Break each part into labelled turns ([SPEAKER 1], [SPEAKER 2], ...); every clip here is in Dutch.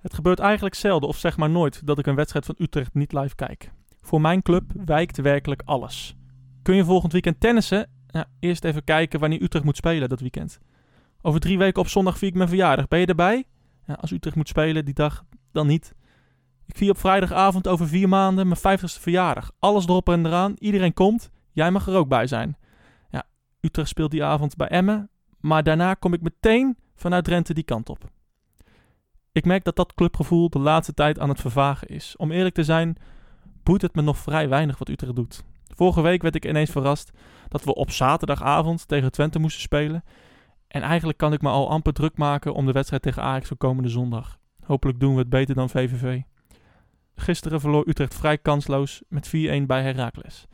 [SPEAKER 1] Het gebeurt eigenlijk zelden of zeg maar nooit dat ik een wedstrijd van Utrecht niet live kijk. Voor mijn club wijkt werkelijk alles. Kun je volgend weekend tennissen? Ja, eerst even kijken wanneer Utrecht moet spelen dat weekend. Over drie weken op zondag vier ik mijn verjaardag. Ben je erbij? Ja, als Utrecht moet spelen die dag, dan niet. Ik vier op vrijdagavond over vier maanden mijn vijftigste verjaardag. Alles erop en eraan. Iedereen komt. Jij mag er ook bij zijn. Ja, Utrecht speelt die avond bij Emmen. Maar daarna kom ik meteen vanuit Drenthe die kant op. Ik merk dat dat clubgevoel de laatste tijd aan het vervagen is. Om eerlijk te zijn, boeit het me nog vrij weinig wat Utrecht doet. Vorige week werd ik ineens verrast dat we op zaterdagavond tegen Twente moesten spelen. En eigenlijk kan ik me al amper druk maken om de wedstrijd tegen Ajax voor komende zondag. Hopelijk doen we het beter dan VVV. Gisteren verloor Utrecht vrij kansloos met 4-1 bij Heracles.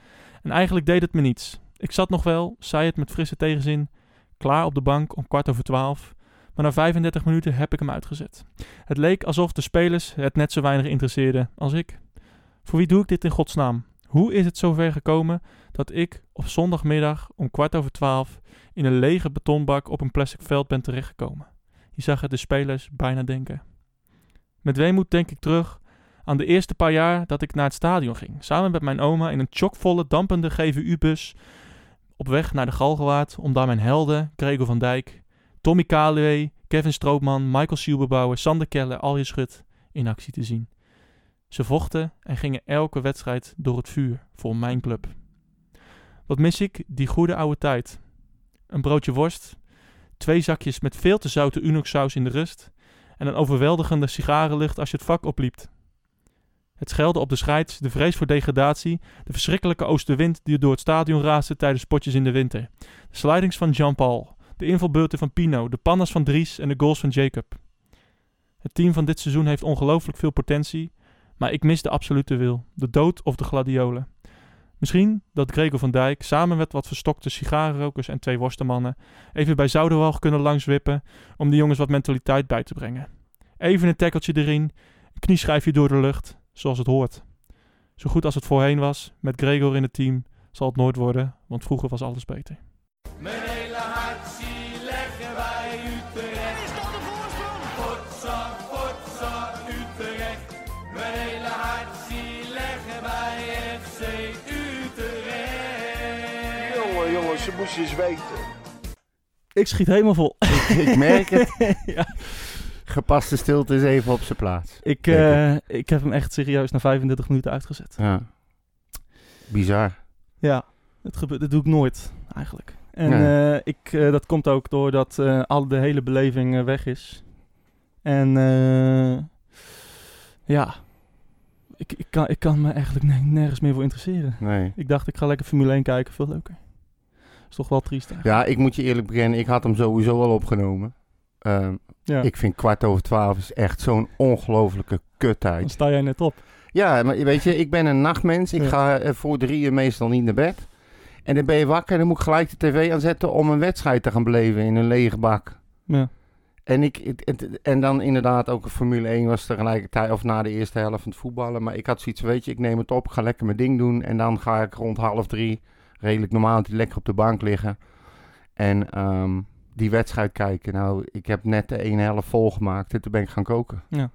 [SPEAKER 1] En eigenlijk deed het me niets. Ik zat nog wel, zei het met frisse tegenzin, klaar op de bank om kwart over twaalf. Maar na 35 minuten heb ik hem uitgezet. Het leek alsof de spelers het net zo weinig interesseerden als ik. Voor wie doe ik dit in godsnaam? Hoe is het zover gekomen dat ik op zondagmiddag om kwart over twaalf in een lege betonbak op een plastic veld ben terechtgekomen? Je zag het de spelers bijna denken. Met weemoed denk ik terug aan de eerste paar jaar dat ik naar het stadion ging. Samen met mijn oma in een chockvolle, dampende GVU-bus op weg naar de Galgenwaard om daar mijn helden, Gregor van Dijk, Tommy Kaluwe, Kevin Stroopman, Michael Sielbebouwer, Sander Keller, Alje Schut in actie te zien. Ze vochten en gingen elke wedstrijd door het vuur voor mijn club. Wat mis ik? Die goede oude tijd. Een broodje worst, twee zakjes met veel te zoute Unox-saus in de rust en een overweldigende sigarenlucht als je het vak opliept. Het schelden op de scheids, de vrees voor degradatie, de verschrikkelijke oostenwind die door het stadion raasde tijdens potjes in de winter. De slidings van Jean-Paul, de invalbeurten van Pino, de pannas van Dries en de goals van Jacob. Het team van dit seizoen heeft ongelooflijk veel potentie, maar ik mis de absolute wil, de dood of de gladiolen. Misschien dat Gregor van Dijk samen met wat verstokte sigarenrokers en twee worstenmannen even bij Zouderwalg kunnen langswippen om de jongens wat mentaliteit bij te brengen. Even een tackeltje erin, een knieschijfje door de lucht, zoals het hoort. Zo goed als het voorheen was, met Gregor in het team, zal het nooit worden, want vroeger was alles beter.
[SPEAKER 2] Eens weten.
[SPEAKER 1] Ik schiet helemaal vol.
[SPEAKER 3] Ik merk het.
[SPEAKER 1] ja.
[SPEAKER 3] Gepaste stilte is even op zijn plaats.
[SPEAKER 1] Ik, eh, ik heb hem echt serieus na 35 minuten uitgezet.
[SPEAKER 3] Ja. Bizar.
[SPEAKER 1] Ja, het gebeurt, dat doe ik nooit eigenlijk. En
[SPEAKER 3] Nee.
[SPEAKER 1] eh, ik, eh, dat komt ook doordat eh al de hele beleving weg is. En eh, ja, ik, ik, kan, ik kan me eigenlijk ne- nergens meer voor interesseren.
[SPEAKER 3] Nee.
[SPEAKER 1] Ik dacht, ik ga lekker Formule 1 kijken, veel leuker. Is toch wel triest eigenlijk.
[SPEAKER 3] Ja, ik moet je eerlijk bekennen, ik had hem sowieso al opgenomen. Ehm,
[SPEAKER 1] Ja.
[SPEAKER 3] Ik vind kwart over twaalf is echt zo'n ongelofelijke
[SPEAKER 1] Dan
[SPEAKER 3] kuttijd.
[SPEAKER 1] sta jij net op.
[SPEAKER 3] Ja, maar weet je, ik ben een nachtmens. Ik
[SPEAKER 1] Ja.
[SPEAKER 3] ga eh, voor drieën meestal niet naar bed. En dan ben je wakker en dan moet ik gelijk de tv aanzetten om een wedstrijd te gaan beleven in een lege bak.
[SPEAKER 1] Ja.
[SPEAKER 3] En, ik, het- het- en dan inderdaad ook Formule 1 was tegelijkertijd, of na de eerste helft van het voetballen. Maar ik had zoiets, weet je, ik neem het op, ga lekker mijn ding doen. En dan ga ik rond half drie, redelijk normaal, lekker op de bank liggen. En ehm, die wedstrijd kijken. Nou, ik heb net de ene helft volgemaakt en toen ben ik gaan koken.
[SPEAKER 1] Ja.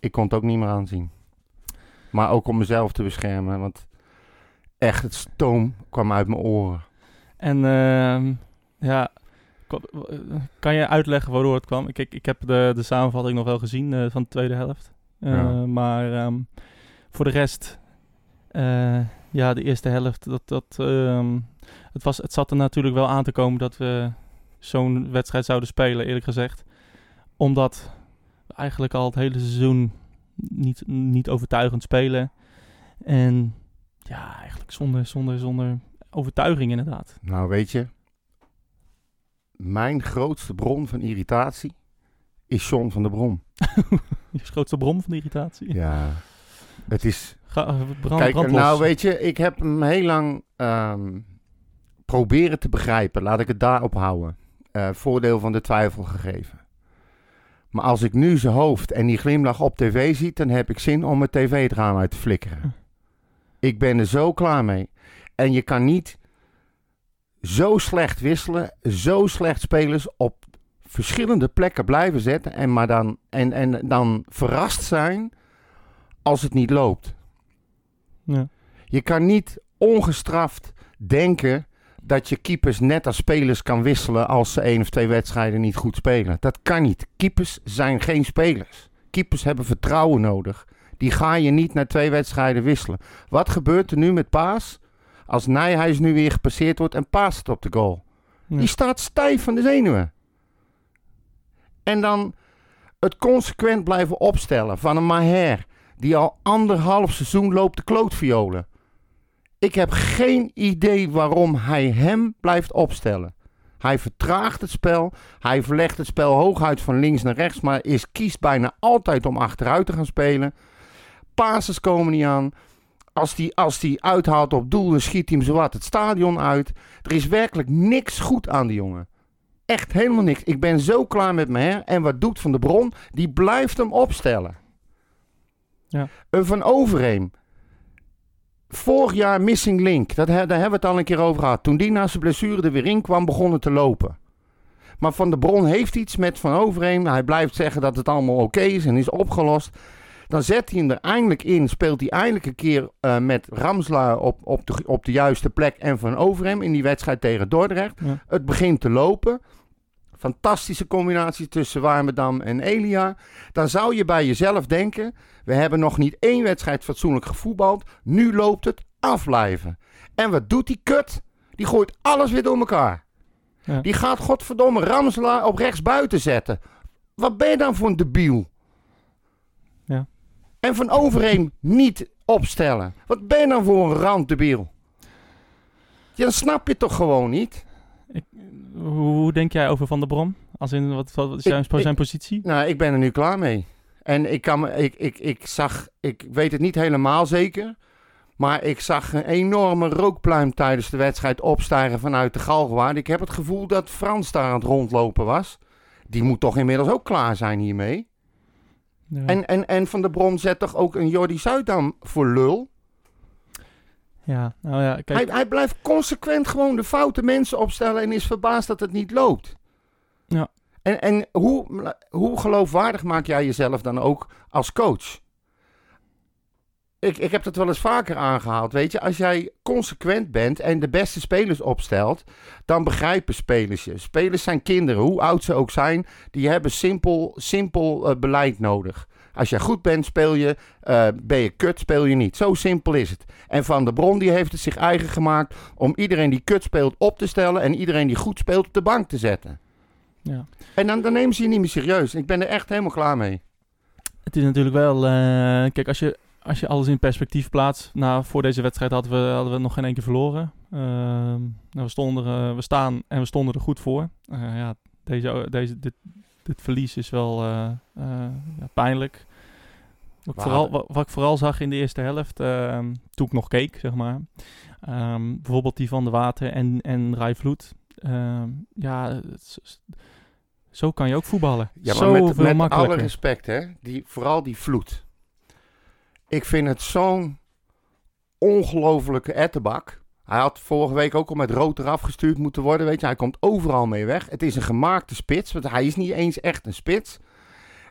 [SPEAKER 3] Ik kon het ook niet meer aanzien. Maar ook om mezelf te beschermen, want echt het stoom kwam uit mijn oren.
[SPEAKER 1] En ehm, ja, kan je uitleggen waardoor het kwam? Ik, ik, ik heb de, de samenvatting nog wel gezien eh, van de tweede helft. Eh,
[SPEAKER 3] Ja.
[SPEAKER 1] Maar ehm, voor de rest, eh, ja, de eerste helft, dat, dat, ehm, het, was, het zat er natuurlijk wel aan te komen dat we zo'n wedstrijd zouden spelen, eerlijk gezegd. Omdat we eigenlijk al het hele seizoen niet, niet overtuigend spelen. En ja, eigenlijk zonder, zonder, zonder overtuiging inderdaad.
[SPEAKER 3] Nou, weet je, mijn grootste bron van irritatie is John van der Brom.
[SPEAKER 1] Je grootste bron van de irritatie.
[SPEAKER 3] Ja, het is...
[SPEAKER 1] Ga, eh, brand,
[SPEAKER 3] Kijk,
[SPEAKER 1] brand
[SPEAKER 3] nou weet je, ik heb hem heel lang ehm, proberen te begrijpen. Laat ik het daarop houden. Eh, voordeel van de twijfel gegeven. Maar als ik nu zijn hoofd en die glimlach op tv zie, dan heb ik zin om mijn tv het raam uit te flikkeren. Ik ben er zo klaar mee. En je kan niet zo slecht wisselen, zo slecht spelers op verschillende plekken blijven zetten en, maar dan, en, en dan verrast zijn als het niet loopt.
[SPEAKER 1] Ja.
[SPEAKER 3] Je kan niet ongestraft denken dat je keepers net als spelers kan wisselen als ze één of twee wedstrijden niet goed spelen. Dat kan niet. Keepers zijn geen spelers. Keepers hebben vertrouwen nodig. Die ga je niet na twee wedstrijden wisselen. Wat gebeurt er nu met Paas? Als Nijhuis nu weer gepasseerd wordt en Paas het op de goal.
[SPEAKER 1] Ja.
[SPEAKER 3] Die staat stijf van de zenuwen. En dan het consequent blijven opstellen van een Maher... die al anderhalf seizoen loopt de klootviolen. Ik heb geen idee waarom hij hem blijft opstellen. Hij vertraagt het spel. Hij verlegt het spel hooguit van links naar rechts. Maar is, kiest bijna altijd om achteruit te gaan spelen. Passes komen niet aan. Als die, als die uithaalt op doel, dan schiet hij hem zowat het stadion uit. Er is werkelijk niks goed aan die jongen. Echt helemaal niks. Ik ben zo klaar met me. Hè? En wat doet Van de Bron? Die blijft hem opstellen.
[SPEAKER 1] Ja.
[SPEAKER 3] Een Van Overheem. Vorig jaar missing link. Dat, daar hebben we het al een keer over gehad. Toen die na zijn blessure er weer in kwam, begon het te lopen. Maar Van der Bron heeft iets met Van Overheem. Hij blijft zeggen dat het allemaal oké is en is opgelost. Dan zet hij hem er eindelijk in. Speelt hij eindelijk een keer eh, met Ramsla op, op, de, op de juiste plek. En Van Overheem in die wedstrijd tegen Dordrecht.
[SPEAKER 1] Ja.
[SPEAKER 3] Het begint te lopen. Fantastische combinatie tussen Warmerdam en Elia. Dan zou je bij jezelf denken... we hebben nog niet één wedstrijd fatsoenlijk gevoetbald. Nu loopt het afblijven. En wat doet die kut? Die gooit alles weer door elkaar.
[SPEAKER 1] Ja.
[SPEAKER 3] Die gaat godverdomme Ramselaar op rechts buiten zetten. Wat ben je dan voor een debiel?
[SPEAKER 1] Ja.
[SPEAKER 3] En van Overheem niet opstellen. Wat ben je dan voor een randdebiel? Ja, dan snap je toch gewoon niet?
[SPEAKER 1] Hoe denk jij over Van der Brom? Als in, wat, wat is
[SPEAKER 3] Ik-
[SPEAKER 1] zijn, zijn
[SPEAKER 3] ik-
[SPEAKER 1] positie?
[SPEAKER 3] Nou, ik ben er nu klaar mee. En ik, kan, ik, ik, ik zag, ik weet het niet helemaal zeker. Maar ik zag een enorme rookpluim tijdens de wedstrijd opstijgen vanuit de Galgenwaard. Ik heb het gevoel dat Frans daar aan het rondlopen was. Die moet toch inmiddels ook klaar zijn hiermee.
[SPEAKER 1] Ja.
[SPEAKER 3] En, en, en Van der Bron zet toch ook een Jordi Zuidam voor lul?
[SPEAKER 1] Ja, nou ja, kijk.
[SPEAKER 3] Hij, hij blijft consequent gewoon de foute mensen opstellen en is verbaasd dat het niet loopt.
[SPEAKER 1] Ja.
[SPEAKER 3] En, en hoe, hoe geloofwaardig maak jij jezelf dan ook als coach? Ik, ik heb dat wel eens vaker aangehaald. Weet je, als jij consequent bent en de beste spelers opstelt, dan begrijpen spelers je. Spelers zijn kinderen, hoe oud ze ook zijn, die hebben simpel, simpel eh, beleid nodig. Als je goed bent, speel je. eh, ben je kut, speel je niet. Zo simpel is het. En Van der Bron die heeft het zich eigen gemaakt om iedereen die kut speelt op te stellen en iedereen die goed speelt op de bank te zetten.
[SPEAKER 1] ja.
[SPEAKER 3] En dan, dan nemen ze je niet meer serieus. Ik ben er echt helemaal klaar mee.
[SPEAKER 1] Het is natuurlijk wel... eh, kijk, als je, als je alles in perspectief plaatst... Nou, voor deze wedstrijd hadden we, hadden we nog geen één keer verloren. Ehm, nou, we, stonden, er, eh, we staan en we stonden er goed voor. Ja, deze, deze, dit, dit verlies is wel eh, eh, ja, pijnlijk. Wat vooral, wat, wat ik vooral zag in de eerste helft, ehm, toen ik nog keek, zeg maar. Ehm, bijvoorbeeld die van de Water en, en Rijvloed. Ehm, ja, zo kan je ook voetballen.
[SPEAKER 3] Ja, maar
[SPEAKER 1] Zoveel
[SPEAKER 3] met, met alle respect, hè. Die, vooral die vloed. Ik vind het zo'n ongelofelijke ettenbak. Hij had vorige week ook al met rood eraf gestuurd moeten worden. Weet je, hij komt overal mee weg. Het is een gemaakte spits, want hij is niet eens echt een spits.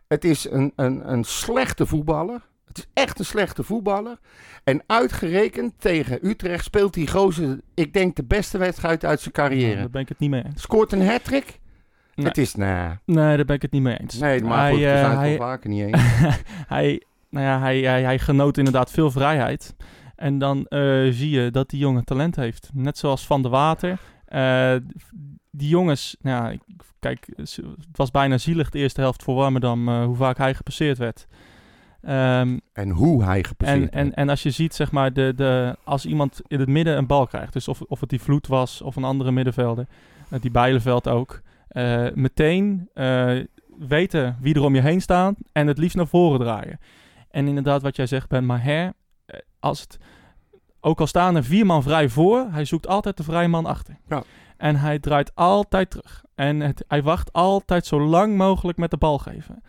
[SPEAKER 3] Het is een, een, een slechte voetballer. Het is echt een slechte voetballer. En uitgerekend tegen Utrecht speelt die gozer, ik denk, de beste wedstrijd uit zijn
[SPEAKER 1] Ja,
[SPEAKER 3] carrière.
[SPEAKER 1] daar ben ik het niet mee eens.
[SPEAKER 3] Scoort een hat-trick.
[SPEAKER 1] Nee.
[SPEAKER 3] Het is, nou,
[SPEAKER 1] Nee, daar ben ik het niet mee eens.
[SPEAKER 3] nee, maar
[SPEAKER 1] hij,
[SPEAKER 3] goed, we
[SPEAKER 1] eh,
[SPEAKER 3] zijn het
[SPEAKER 1] hij,
[SPEAKER 3] wel vaker niet eens.
[SPEAKER 1] hij, nou ja, hij, hij, hij genoot inderdaad veel vrijheid. En dan eh, zie je dat die jongen talent heeft. Net zoals Van der Water. Eh, die jongens, nou kijk, het was bijna zielig de eerste helft voor Warmerdam, eh, hoe vaak hij gepasseerd werd. Ehm,
[SPEAKER 3] En hoe hij gepasseerd
[SPEAKER 1] en, en,
[SPEAKER 3] werd.
[SPEAKER 1] en als je ziet, zeg maar, de, de, als iemand in het midden een bal krijgt, dus of, of het die Vloed was of een andere middenvelder, die Bijleveld ook, meteen weten wie er om je heen staat en het liefst naar voren draaien. En inderdaad, wat jij zegt, Ben Maher, als het, ook al staan er vier man vrij voor, hij zoekt altijd de vrije man achter.
[SPEAKER 3] Ja.
[SPEAKER 1] En hij draait altijd terug. En het, hij wacht altijd zo lang mogelijk met de bal geven.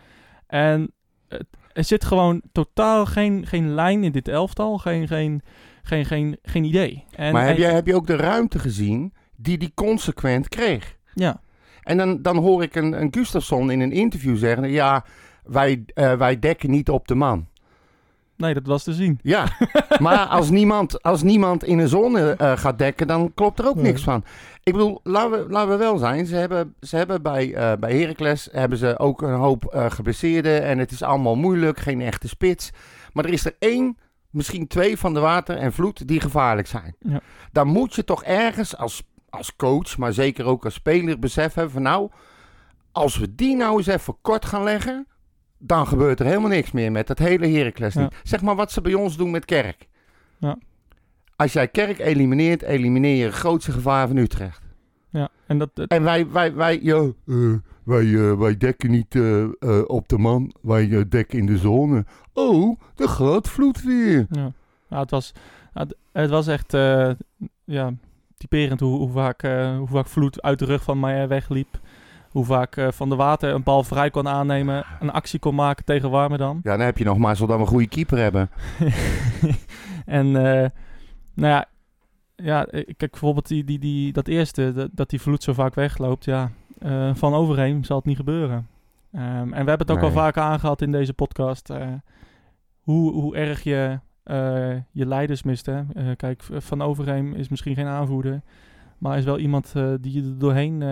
[SPEAKER 1] En het, er zit gewoon totaal geen, geen lijn in dit elftal, geen, geen, geen, geen, geen idee. En,
[SPEAKER 3] maar heb,
[SPEAKER 1] en-
[SPEAKER 3] jij, heb je ook de ruimte gezien die hij consequent kreeg?
[SPEAKER 1] Ja,
[SPEAKER 3] En dan, dan hoor ik een, een Gustafsson in een interview zeggen... ja, wij, eh, wij dekken niet op de man.
[SPEAKER 1] Nee, dat was te zien.
[SPEAKER 3] Ja, maar als niemand, als niemand in een zone eh, gaat dekken, dan klopt er ook
[SPEAKER 1] Nee.
[SPEAKER 3] niks van. Ik bedoel, laten we, laten we wel zijn. Ze hebben, ze hebben bij, eh bij Heracles hebben ze ook een hoop eh geblesseerden. En het is allemaal moeilijk, geen echte spits. Maar er is er één, misschien twee van de water en vloed die gevaarlijk zijn.
[SPEAKER 1] Ja.
[SPEAKER 3] Dan moet je toch ergens als, als coach, maar zeker ook als speler, besef hebben van nou... Als we die nou eens even kort gaan leggen, dan gebeurt er helemaal niks meer met dat hele Heracles.
[SPEAKER 1] Ja.
[SPEAKER 3] niet. Zeg maar wat ze bij ons doen met Kerk.
[SPEAKER 1] Ja.
[SPEAKER 3] Als jij Kerk elimineert, elimineer je het grootste gevaar van Utrecht.
[SPEAKER 1] Ja, en dat, dat-
[SPEAKER 3] En wij, wij, wij, ja, eh, wij, eh, wij dekken niet eh, op de man, wij dekken in de zone. Oh, de gaat vloed weer.
[SPEAKER 1] ja. Ja, het, was, het, het was echt ja, typerend hoe, hoe, vaak, hoe vaak Vloed uit de rug van mij wegliep. Hoe vaak eh, Van de Water een bal vrij kon aannemen, een actie kon maken tegen Warmerdam.
[SPEAKER 3] Ja, dan heb je nog maar zodat we een goede keeper hebben.
[SPEAKER 1] en eh, nou ja, ja, eh, kijk bijvoorbeeld die, die, die, dat eerste, dat, dat die vloed zo vaak wegloopt. Ja, van overheen zal het niet gebeuren. Ehm, en we hebben het ook al vaker aangehad in deze podcast. hoe, hoe erg je je leiders mist. Hè? Kijk, Van Overheem is misschien geen aanvoerder. Maar is wel iemand die je er doorheen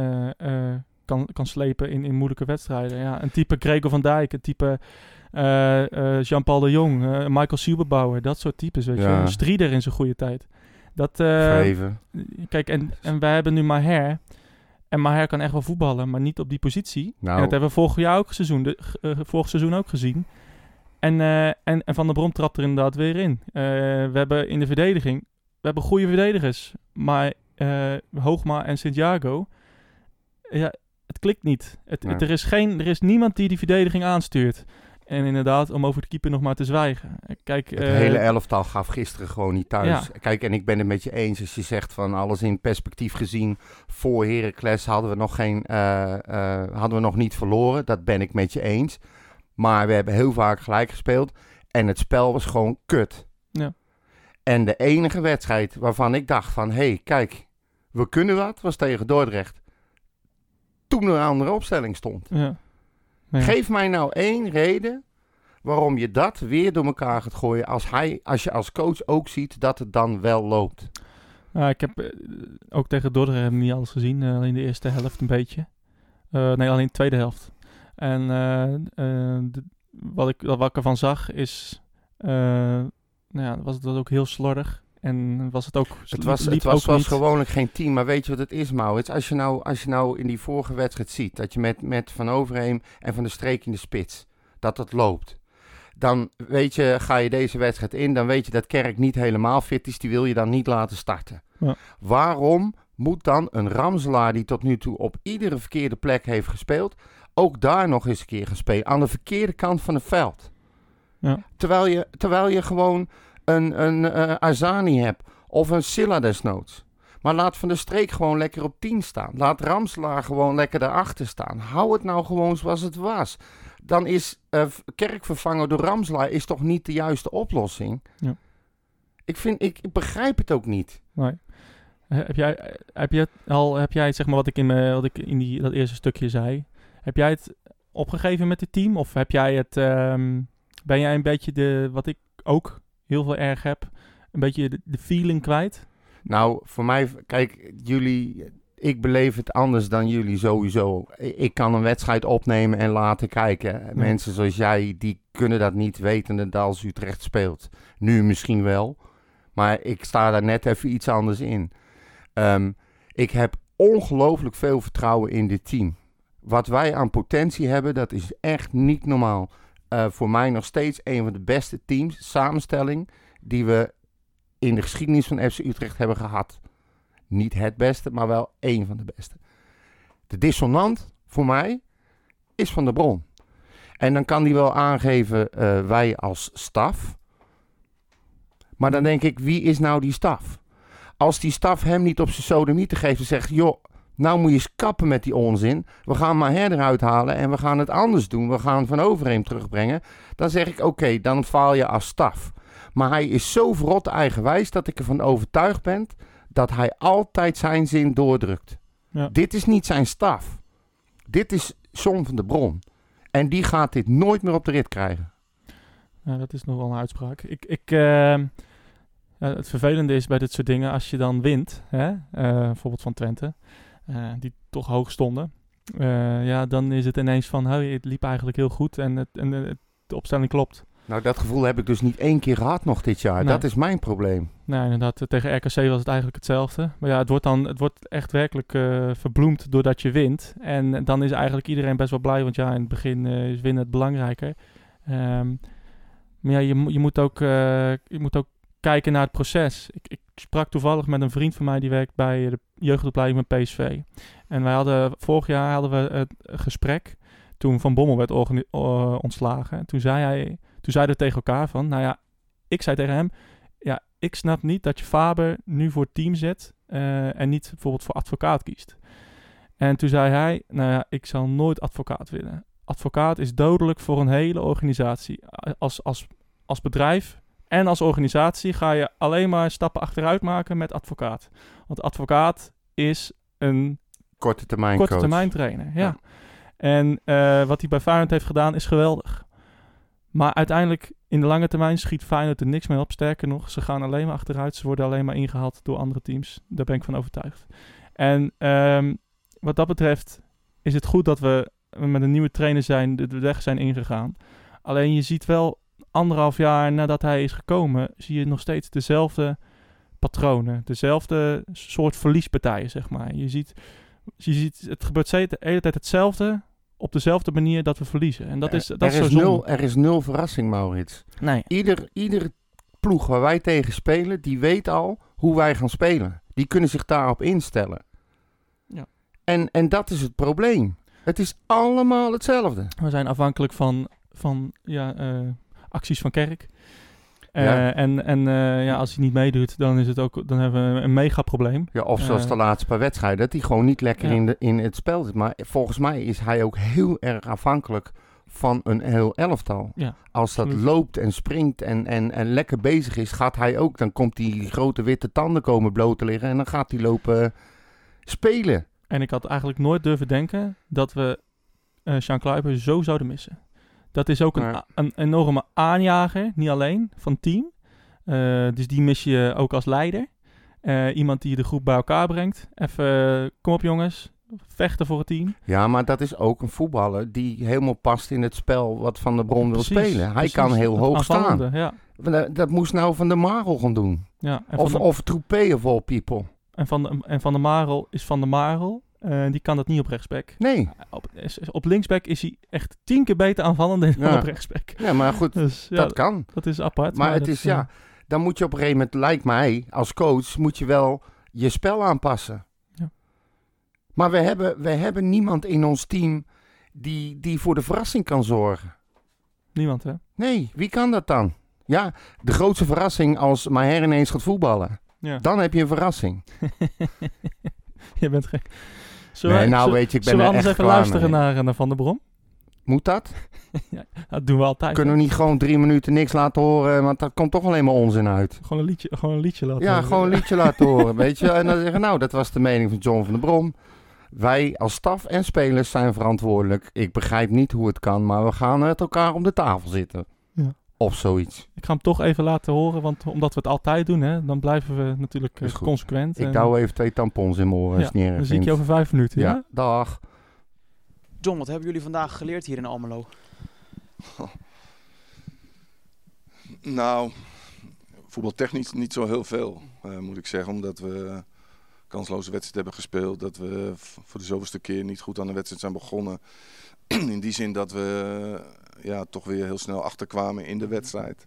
[SPEAKER 1] kan, kan slepen in, in moeilijke wedstrijden. Ja, een type Gregor van Dijk, een type eh, eh, Jean-Paul de Jong, eh, Michael Silberbauer. Dat soort types, weet je.
[SPEAKER 3] Ja.
[SPEAKER 1] Strieder in zijn goede tijd. Dat, kijk, en, en wij hebben nu Maher. En Maher kan echt wel voetballen, maar niet op die positie.
[SPEAKER 3] Nou.
[SPEAKER 1] En dat hebben we vorig jaar ook seizoen, de, vorig seizoen ook gezien. En, en, en Van der Brom trapt er inderdaad weer in. We hebben in de verdediging, we hebben goede verdedigers. Maar Hoogma en Santiago, ja, het klikt niet. Het,
[SPEAKER 3] Nee.
[SPEAKER 1] het- er, is geen, er is niemand die die verdediging aanstuurt. En inderdaad, om over de keeper nog maar te zwijgen. Kijk,
[SPEAKER 3] Het
[SPEAKER 1] eh,
[SPEAKER 3] hele elftal gaf gisteren gewoon niet thuis. Kijk, en ik ben het met je eens als je zegt van alles in perspectief gezien. Voor Heracles hadden we nog, geen, eh, eh, hadden we nog niet verloren. Dat ben ik met je eens. Maar we hebben heel vaak gelijk gespeeld. En het spel was gewoon kut.
[SPEAKER 1] Ja.
[SPEAKER 3] En de enige wedstrijd waarvan ik dacht van... Hé, hey, kijk, we kunnen wat, was tegen Dordrecht. Toen er een andere opstelling stond.
[SPEAKER 1] ja.
[SPEAKER 3] Geef mij nou één reden waarom je dat weer door elkaar gaat gooien als, hij, als je als coach ook ziet dat het dan wel loopt.
[SPEAKER 1] Ja, ik heb eh, ook tegen Dordrecht niet alles gezien. eh, alleen de eerste helft een beetje. Eh, nee, alleen de tweede helft. En de- wat, ik, wat ik ervan zag is... nou ja, was het was ook heel slordig. En was het ook...
[SPEAKER 3] Het was, het was, gewoonlijk geen team, maar weet je wat het is, Maurits? Als je nou, als je nou in die vorige wedstrijd ziet dat je met, met Van Overheem en Van de Streek in de spits, dat het loopt. Dan weet je, ga je deze wedstrijd in, dan weet je dat Kerk niet helemaal fit is, die wil je dan niet laten starten.
[SPEAKER 1] Ja.
[SPEAKER 3] Waarom moet dan een Ramselaar die tot nu toe op iedere verkeerde plek heeft gespeeld, ook daar nog eens een keer gaan spelen, aan de verkeerde kant van het veld?
[SPEAKER 1] Ja.
[SPEAKER 3] Terwijl, je, terwijl je gewoon een, een eh, Azani hebt of een Silla desnoods. Maar laat Van der Streek gewoon lekker op 10 staan. Laat Ramselaar gewoon lekker daarachter staan. Hou het nou gewoon zoals het was. Dan is eh, Kerk vervangen door Ramselaar is toch niet de juiste oplossing?
[SPEAKER 1] Ja.
[SPEAKER 3] Ik, vind, ik, ik begrijp het ook niet.
[SPEAKER 1] Nee. Heb jij, heb jij al, heb jij zeg maar wat ik in, mijn, wat ik in die, dat eerste stukje zei, heb jij het opgegeven met het team? Of heb jij het, ehm, ben jij een beetje de, wat ik ook heel veel erg heb, een beetje de, de feeling kwijt?
[SPEAKER 3] Nou, voor mij, kijk, jullie, ik beleef het anders dan jullie sowieso. Ik kan een wedstrijd opnemen en laten kijken. Mensen zoals jij, die kunnen dat niet weten dat als Utrecht speelt. Nu misschien wel, maar ik sta daar net even iets anders in. Ehm, ik heb ongelooflijk veel vertrouwen in dit team. Wat wij aan potentie hebben, dat is echt niet normaal. Eh, voor mij nog steeds een van de beste teams, samenstelling, die we in de geschiedenis van FC Utrecht hebben gehad. Niet het beste, maar wel één van de beste. De dissonant voor mij is van de bron. En dan kan die wel aangeven eh, wij als staf. Maar dan denk ik, wie is nou die staf? Als die staf hem niet op zijn sodomieten geeft en zegt... joh, nou moet je eens kappen met die onzin. We gaan maar her eruit halen en we gaan het anders doen. We gaan Van Overheem terugbrengen. Dan zeg ik, oké, dan faal je als staf. Maar hij is zo verrot eigenwijs dat ik ervan overtuigd ben... dat hij altijd zijn zin doordrukt.
[SPEAKER 1] Ja.
[SPEAKER 3] Dit is niet zijn staf. Dit is John van de Bron. En die gaat dit nooit meer op de rit krijgen.
[SPEAKER 1] Ja, dat is nog wel een uitspraak. Ik, ik, ehm, het vervelende is bij dit soort dingen, als je dan wint, hè, eh, bijvoorbeeld van Twente, die toch hoog stonden, eh, ja, dan is het ineens van, hey, het liep eigenlijk heel goed en, het, en eh, de opstelling klopt.
[SPEAKER 3] Nou, dat gevoel heb ik dus niet één keer gehad nog dit jaar.
[SPEAKER 1] Nee.
[SPEAKER 3] Dat is mijn probleem.
[SPEAKER 1] Nou, inderdaad, eh, tegen RKC was het eigenlijk hetzelfde. Maar ja, het wordt dan het wordt echt werkelijk eh, verbloemd doordat je wint. En dan is eigenlijk iedereen best wel blij, want ja, in het begin eh, is winnen het belangrijker. Ehm, maar ja, je, je, moet ook, eh, je moet ook kijken naar het proces. Ik, ik sprak toevallig met een vriend van mij die werkt bij de jeugdopleiding met PSV. En wij hadden vorig jaar hadden we het gesprek toen Van Bommel werd eh, ontslagen. En toen zei hij, toen zeiden we tegen elkaar van, nou ja, ik zei tegen hem, ja, ik snap niet dat je Faber nu voor team zet eh, en niet bijvoorbeeld voor advocaat kiest. En toen zei hij, nou ja, ik zal nooit advocaat willen. Advocaat is dodelijk voor een hele organisatie. Als, als, als bedrijf en als organisatie ga je alleen maar stappen achteruit maken met advocaat. Want advocaat is een
[SPEAKER 3] Korte termijn
[SPEAKER 1] korte termijn trainer. Ja.
[SPEAKER 3] Ja.
[SPEAKER 1] En eh, wat hij bij Feyenoord heeft gedaan is geweldig. Maar uiteindelijk in de lange termijn schiet Feyenoord er niks mee op. Sterker nog, ze gaan alleen maar achteruit. Ze worden alleen maar ingehaald door andere teams. Daar ben ik van overtuigd. En ehm, wat dat betreft is het goed dat we met een nieuwe trainer zijn, de weg zijn ingegaan. Alleen je ziet wel anderhalf jaar nadat hij is gekomen, zie je nog steeds dezelfde patronen. Dezelfde soort verliespartijen, zeg maar. Je ziet, je ziet het gebeurt steeds de hele tijd hetzelfde op dezelfde manier dat we verliezen. En dat is,
[SPEAKER 3] Er-
[SPEAKER 1] dat
[SPEAKER 3] er,
[SPEAKER 1] is
[SPEAKER 3] nul, er is nul verrassing, Maurits.
[SPEAKER 1] Nee.
[SPEAKER 3] Ieder, ieder ploeg waar wij tegen spelen, die weet al hoe wij gaan spelen. Die kunnen zich daarop instellen.
[SPEAKER 1] Ja.
[SPEAKER 3] En, en dat is het probleem. Het is allemaal hetzelfde.
[SPEAKER 1] We zijn afhankelijk van, van ja, eh, acties van Kerk. Eh,
[SPEAKER 3] Ja.
[SPEAKER 1] En, en eh, ja, als hij niet meedoet, dan, is het ook, dan hebben we een mega probleem.
[SPEAKER 3] Ja, of zoals
[SPEAKER 1] Eh.
[SPEAKER 3] de laatste paar wedstrijden, dat hij gewoon niet lekker
[SPEAKER 1] Ja.
[SPEAKER 3] in, de, in het spel zit. Maar volgens mij is hij ook heel erg afhankelijk van een heel elftal.
[SPEAKER 1] Ja,
[SPEAKER 3] Als dat loopt en springt en, en, en lekker bezig is, gaat hij ook. Dan komt die grote witte tanden komen bloot te liggen en dan gaat hij lopen spelen.
[SPEAKER 1] En ik had eigenlijk nooit durven denken dat we Sean Kluiber zo zouden missen. Dat is ook een,
[SPEAKER 3] Maar-
[SPEAKER 1] een enorme aanjager, niet alleen, van het team. Eh, dus die mis je ook als leider. Eh, iemand die de groep bij elkaar brengt. Even, eh, kom op jongens, vechten voor het team.
[SPEAKER 3] Ja, maar dat is ook een voetballer die helemaal past in het spel wat Van der Bron wil spelen. Hij
[SPEAKER 1] precies.
[SPEAKER 3] kan heel hoog staan.
[SPEAKER 1] Ja,
[SPEAKER 3] Dat, moest nou Van der Marel gaan doen.
[SPEAKER 1] ja.
[SPEAKER 3] Of,
[SPEAKER 1] de,
[SPEAKER 3] of Troepé of all people.
[SPEAKER 1] en, van de, en Van der Marel is Van der Marel. Eh, die kan dat niet op rechtsback.
[SPEAKER 3] Nee.
[SPEAKER 1] Op, linksback is hij echt tien keer beter aanvallend dan
[SPEAKER 3] Ja.
[SPEAKER 1] op rechtsback.
[SPEAKER 3] Ja, maar goed,
[SPEAKER 1] Dus ja,
[SPEAKER 3] dat
[SPEAKER 1] dat,
[SPEAKER 3] kan.
[SPEAKER 1] is apart.
[SPEAKER 3] Maar het
[SPEAKER 1] dat,
[SPEAKER 3] is,
[SPEAKER 1] eh,
[SPEAKER 3] ja, dan moet je op een gegeven moment, lijkt mij, als coach, moet je wel je spel aanpassen.
[SPEAKER 1] Ja.
[SPEAKER 3] Maar we hebben, we hebben niemand in ons team die, die voor de verrassing kan zorgen.
[SPEAKER 1] Niemand, hè?
[SPEAKER 3] Nee, wie kan dat dan? Ja, de grootste verrassing als Maher ineens gaat voetballen.
[SPEAKER 1] Ja.
[SPEAKER 3] Dan heb je een verrassing.
[SPEAKER 1] je bent gek. Zullen
[SPEAKER 3] nee, nou weet je, ik ben er
[SPEAKER 1] anders
[SPEAKER 3] echt
[SPEAKER 1] even luisteren
[SPEAKER 3] mee.
[SPEAKER 1] naar, naar Van der Brom?
[SPEAKER 3] Moet dat?
[SPEAKER 1] Dat doen we altijd.
[SPEAKER 3] Kunnen we niet gewoon drie minuten niks laten horen, want dat komt toch alleen maar onzin uit.
[SPEAKER 1] Gewoon een liedje, gewoon een liedje laten
[SPEAKER 3] Ja,
[SPEAKER 1] horen.
[SPEAKER 3] gewoon een liedje laten horen, weet je. En dan zeggen, nou, dat was de mening van John van der Brom. Wij als staf en spelers zijn verantwoordelijk. Ik begrijp niet hoe het kan, maar we gaan met elkaar om de tafel zitten. Of zoiets.
[SPEAKER 1] Ik ga hem toch even laten horen, want omdat we het altijd doen, hè, dan blijven we natuurlijk eh, consequent.
[SPEAKER 3] Ik
[SPEAKER 1] En,
[SPEAKER 3] douw even twee tampons in mijn oren
[SPEAKER 1] ja, dan zie ik je over vijf minuten, ja?
[SPEAKER 3] Ja, dag.
[SPEAKER 4] John, wat hebben jullie vandaag geleerd hier in Almelo?
[SPEAKER 2] Nou, voetbaltechnisch niet zo heel veel, eh, moet ik zeggen. Omdat we kansloze wedstrijd hebben gespeeld. Dat we voor de zoveelste keer niet goed aan de wedstrijd zijn begonnen. In die zin dat we ja, toch weer heel snel achterkwamen in de wedstrijd.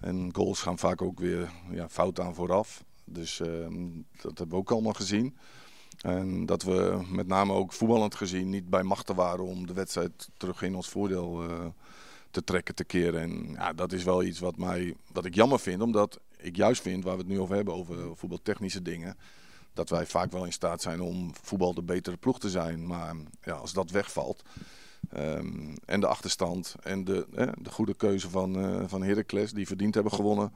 [SPEAKER 2] En goals gaan vaak ook weer ja, fout aan vooraf. Dus ehm, dat hebben we ook allemaal gezien. En dat we met name ook voetballend gezien niet bij machten waren om de wedstrijd terug in ons voordeel eh, te trekken, te keren. En ja, dat is wel iets wat, mij, wat ik jammer vind, omdat ik juist vind, waar we het nu over hebben, over voetbaltechnische dingen, dat wij vaak wel in staat zijn om voetbal de betere ploeg te zijn. Maar ja, als dat wegvalt, ehm, en de achterstand en de, de goede keuze van, eh van Heracles, die verdiend hebben gewonnen,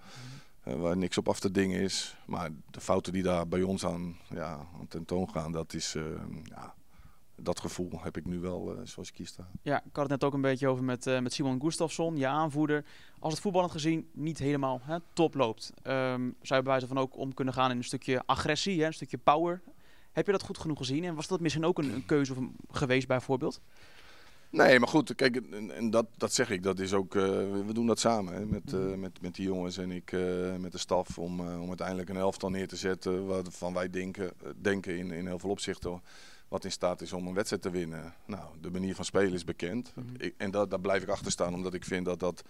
[SPEAKER 2] eh, waar niks op af te dingen is. Maar de fouten die daar bij ons aan, ja, aan tentoon gaan, dat is, eh, ja, dat gevoel heb ik nu wel eh, zoals ik hier sta.
[SPEAKER 4] Ja, ik had het net ook een beetje over met, met Simon Gustafsson, je aanvoerder. Als het voetballend gezien niet helemaal hè, top loopt, ehm, zou je bij wijze van ook om kunnen gaan in een stukje agressie, hè, een stukje power. Heb je dat goed genoeg gezien? En was dat misschien ook een, een keuze geweest bijvoorbeeld?
[SPEAKER 2] Nee, maar goed, kijk, en, en dat, dat zeg ik, dat is ook, eh, we doen dat samen hè, met, eh, met, met die jongens en ik, eh, met de staf, om, om uiteindelijk een elftal neer te zetten waarvan wij denken, denken in, in heel veel opzichten wat in staat is om een wedstrijd te winnen. Nou, de manier van spelen is bekend.
[SPEAKER 4] Mhm.
[SPEAKER 2] Ik, en dat, daar blijf ik achter staan, omdat ik vind dat dat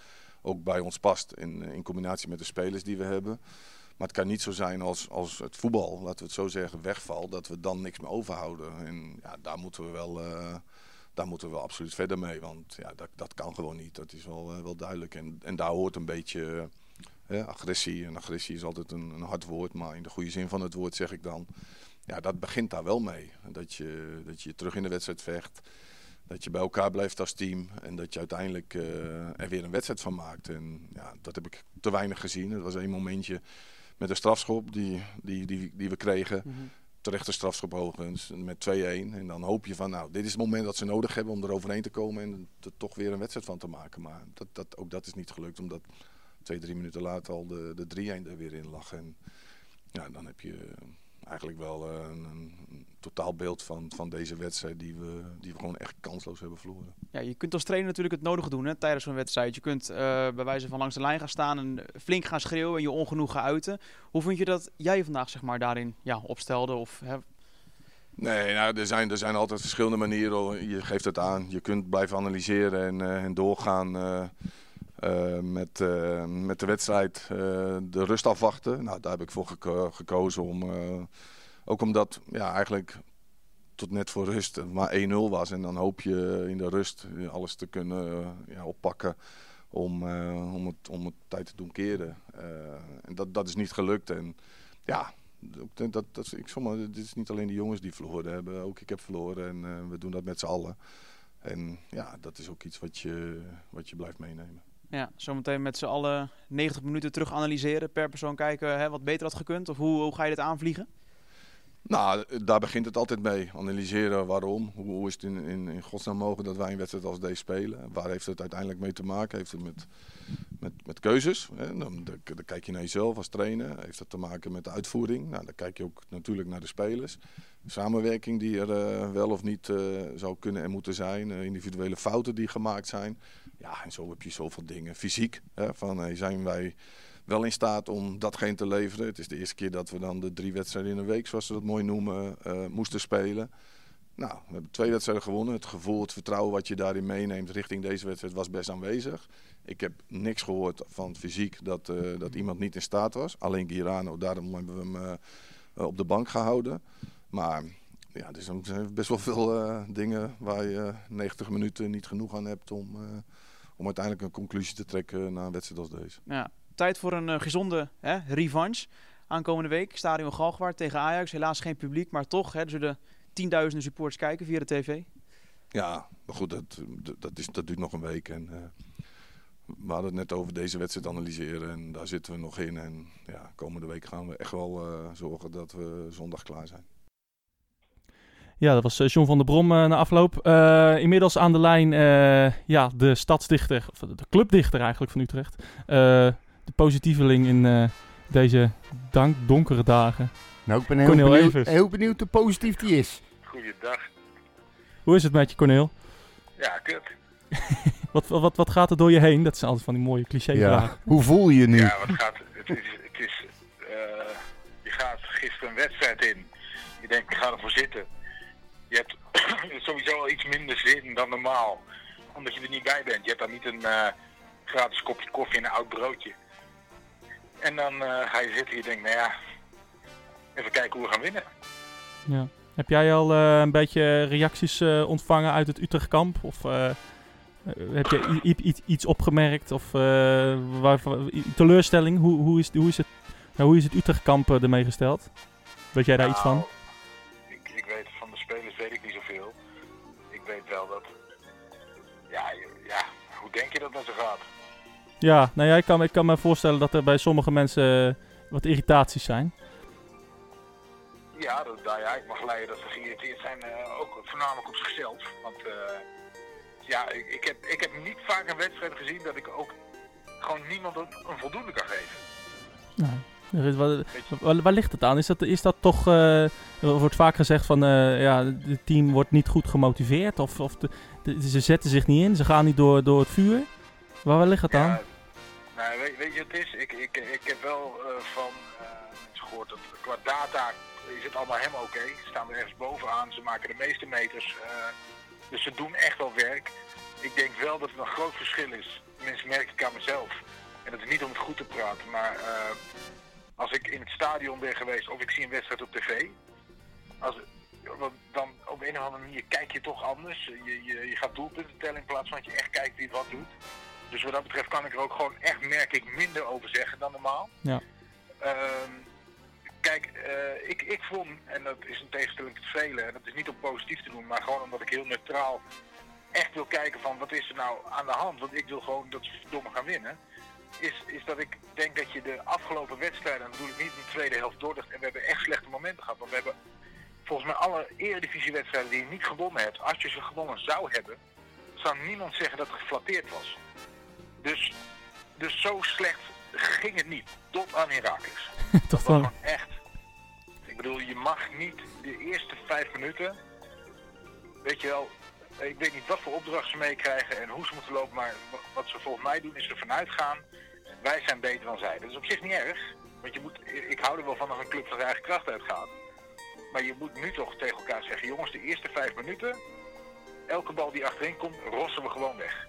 [SPEAKER 2] ook bij ons past in, in combinatie met de spelers die we hebben. Maar het kan niet zo zijn als, als het voetbal, laten we het zo zeggen, wegvalt, dat we dan niks meer overhouden. En ja, daar moeten we wel, daar moeten we absoluut verder mee. Want ja, dat, dat kan gewoon niet. Dat is wel, eh, wel duidelijk. En, en daar hoort een beetje eh, agressie. En agressie is altijd een, een hard woord, maar in de goede zin van het woord zeg ik dan. Ja, dat begint daar wel mee. Dat je, dat je terug in de wedstrijd vecht. Dat je bij elkaar blijft als team. En dat je uiteindelijk eh, er weer een wedstrijd van maakt. En ja, dat heb ik te weinig gezien. Het was één momentje met een strafschop die, die, die, die we kregen. Terechte strafschop overigens met 2-1. En dan hoop je van, nou, dit is het moment dat ze nodig hebben om er overheen te komen. En er toch weer een wedstrijd van te maken. Maar dat, dat, ook dat is niet gelukt. Omdat twee, drie minuten later al de, de 3-1 er weer in lag. En ja, dan heb je eigenlijk wel eh, een, een totaalbeeld van, van deze wedstrijd die we, die we gewoon echt kansloos hebben verloren.
[SPEAKER 4] Ja, je kunt als trainer natuurlijk het nodige doen hè, tijdens zo'n wedstrijd. Je kunt eh, bij wijze van langs de lijn gaan staan en flink gaan schreeuwen en je ongenoegen uiten. Hoe vind je dat jij vandaag zeg maar, daarin ja, opstelde? Of, hè,
[SPEAKER 2] Nee, nou, er, zijn, er zijn altijd verschillende manieren. Je geeft het aan. Je kunt blijven analyseren en, eh, en doorgaan eh, met, eh, met de wedstrijd. eh, de rust afwachten. Nou, daar heb ik voor geko- gekozen. Om, ook omdat ja, eigenlijk tot net voor rust maar 1-0 was. En dan hoop je in de rust alles te kunnen ja, oppakken. Om, om, het, om het tijd te doen keren. En dat, dat is niet gelukt. En ja, dat, dat, ik sommige, dit is niet alleen de jongens die verloren hebben, ook ik heb verloren en we doen dat met z'n allen. En ja, dat is ook iets wat je, wat je blijft meenemen.
[SPEAKER 4] Ja, zometeen met z'n allen 90 minuten terug analyseren, per persoon kijken hè, wat beter had gekund? Of hoe, hoe ga je dit aanvliegen?
[SPEAKER 2] Nou, daar begint het altijd mee. Analyseren waarom. Hoe, is het in, in, in godsnaam mogelijk dat wij een wedstrijd als deze spelen? Waar heeft het uiteindelijk mee te maken? Heeft het met, met, met keuzes? Hè? Dan, dan, dan kijk je naar jezelf als trainer. Heeft dat te maken met de uitvoering? Nou, dan kijk je ook natuurlijk naar de spelers. Samenwerking die er eh, wel of niet eh, zou kunnen en moeten zijn. Eh, individuele fouten die gemaakt zijn. Ja, en zo heb je zoveel dingen. Fysiek, hè? van zijn wij wel in staat om datgene te leveren. Het is de eerste keer dat we dan de drie wedstrijden in een week, zoals ze dat mooi noemen, eh, moesten spelen. Nou, we hebben twee wedstrijden gewonnen. Het gevoel, het vertrouwen wat je daarin meeneemt richting deze wedstrijd was best aanwezig. Ik heb niks gehoord van fysiek dat, eh, dat iemand niet in staat was. Alleen Girano, daarom hebben we hem eh, op de bank gehouden. Maar ja, er zijn best wel veel dingen waar je 90 minuten niet genoeg aan hebt om, om uiteindelijk een conclusie te trekken na een wedstrijd als deze.
[SPEAKER 4] Ja, tijd voor een eh, gezonde hè, revanche. Aankomende week, Stadion Galgenwaard tegen Ajax. Helaas geen publiek, maar toch hè, zullen tienduizenden supporters kijken via de tv.
[SPEAKER 2] Ja, maar goed, dat, dat, is, dat duurt nog een week. En, eh, we hadden het net over deze wedstrijd analyseren en daar zitten we nog in. En ja, komende week gaan we echt wel eh, zorgen dat we zondag klaar zijn.
[SPEAKER 1] Ja, dat was eh, John van der Brom eh, na afloop. Eh, inmiddels aan de lijn eh, ja, de stadsdichter, of de clubdichter eigenlijk van Utrecht. Eh, de positieveling in eh, deze dank donkere dagen.
[SPEAKER 3] Nou, ik ben heel
[SPEAKER 1] Cornel
[SPEAKER 3] benieuwd,
[SPEAKER 1] Evers.
[SPEAKER 3] heel benieuwd hoe positief die is.
[SPEAKER 5] Goeiedag.
[SPEAKER 1] Hoe is het met je, Corneel?
[SPEAKER 5] Ja, kut.
[SPEAKER 1] Wat, wat, wat gaat er door je heen? Dat zijn altijd van die mooie cliché-vragen.
[SPEAKER 3] Hoe voel je je nu?
[SPEAKER 5] Ja, wat gaat... Het is... Het is eh, je gaat gisteren een wedstrijd in. Je denkt, ik ga ervoor zitten. Je hebt sowieso al iets minder zin dan normaal. Omdat je er niet bij bent. Je hebt dan niet een eh, gratis kopje koffie en een oud broodje. En dan eh, ga je zitten en je denkt, nou ja... Even kijken hoe we gaan winnen.
[SPEAKER 1] Ja. Heb jij al eh, een beetje reacties ontvangen uit het Utrechtkamp? Of heb je iets- opgemerkt? Of i- teleurstelling? Hoe, hoe, is, hoe, is het, ja, hoe is het Utrechtkamp ermee gesteld? Weet jij daar iets van?
[SPEAKER 5] Denk je dat dat zo gaat?
[SPEAKER 1] Ja, nou ja, ik kan, ik kan me voorstellen dat er bij sommige mensen eh, wat irritaties zijn.
[SPEAKER 5] Ja, dat, nou ja, ik mag leiden dat ze geïrriteerd zijn, eh, ook voornamelijk op zichzelf. Want eh, ja, ik, ik, heb, ik heb niet vaak een wedstrijd gezien dat ik ook gewoon niemand een, voldoende kan geven.
[SPEAKER 1] Nou, waar, waar ligt het aan? Is dat, is dat toch, er wordt vaak gezegd van, eh, ja, het team wordt niet goed gemotiveerd of, of de, ze zetten zich niet in, ze gaan niet door, door het vuur. Waar, ligt het aan?
[SPEAKER 5] Nou, weet, weet je wat het is? Ik, ik, ik heb wel eh, van mensen gehoord dat qua data is het allemaal helemaal oké. Ze staan er ergens bovenaan, ze maken de meeste meters. dus ze doen echt wel werk. Ik denk wel dat er een groot verschil is. Mensen merk ik aan mezelf. En dat is niet om het goed te praten, maar als ik in het stadion ben geweest of ik zie een wedstrijd op tv, als, dan op een of andere manier kijk je toch anders. Je, je, je gaat doelpunten tellen in plaats van dat je echt kijkt wie wat doet. Dus wat dat betreft kan ik er ook gewoon echt, merk ik, minder over zeggen dan normaal.
[SPEAKER 1] Ja.
[SPEAKER 5] Ehm, kijk, eh, ik, ik vond, en dat is een tegenstelling tot velen, en dat is niet om positief te doen, maar gewoon omdat ik heel neutraal echt wil kijken van wat is er nou aan de hand. Want ik wil gewoon dat ze verdomme gaan winnen. Is, is dat ik denk dat je de afgelopen wedstrijden, natuurlijk niet in de tweede helft doordacht, en we hebben echt slechte momenten gehad. Want we hebben volgens mij alle eredivisiewedstrijden die je niet gewonnen hebt, als je ze gewonnen zou hebben, zou niemand zeggen dat het geflatteerd was. Dus, dus zo slecht ging het niet. Tot aan Herakles.
[SPEAKER 1] toch
[SPEAKER 5] gewoon echt. Ik bedoel, je mag niet de eerste vijf minuten. Weet je wel, ik weet niet wat voor opdracht ze meekrijgen en hoe ze moeten lopen, maar wa- wat ze volgens mij doen is ervan uitgaan. Wij zijn beter dan zij. Dat is op zich niet erg. Want je moet, ik hou er wel van als een club van zijn eigen kracht uitgaat. Maar je moet nu toch tegen elkaar zeggen, jongens, de eerste vijf minuten, elke bal die achterin komt, rossen we gewoon weg.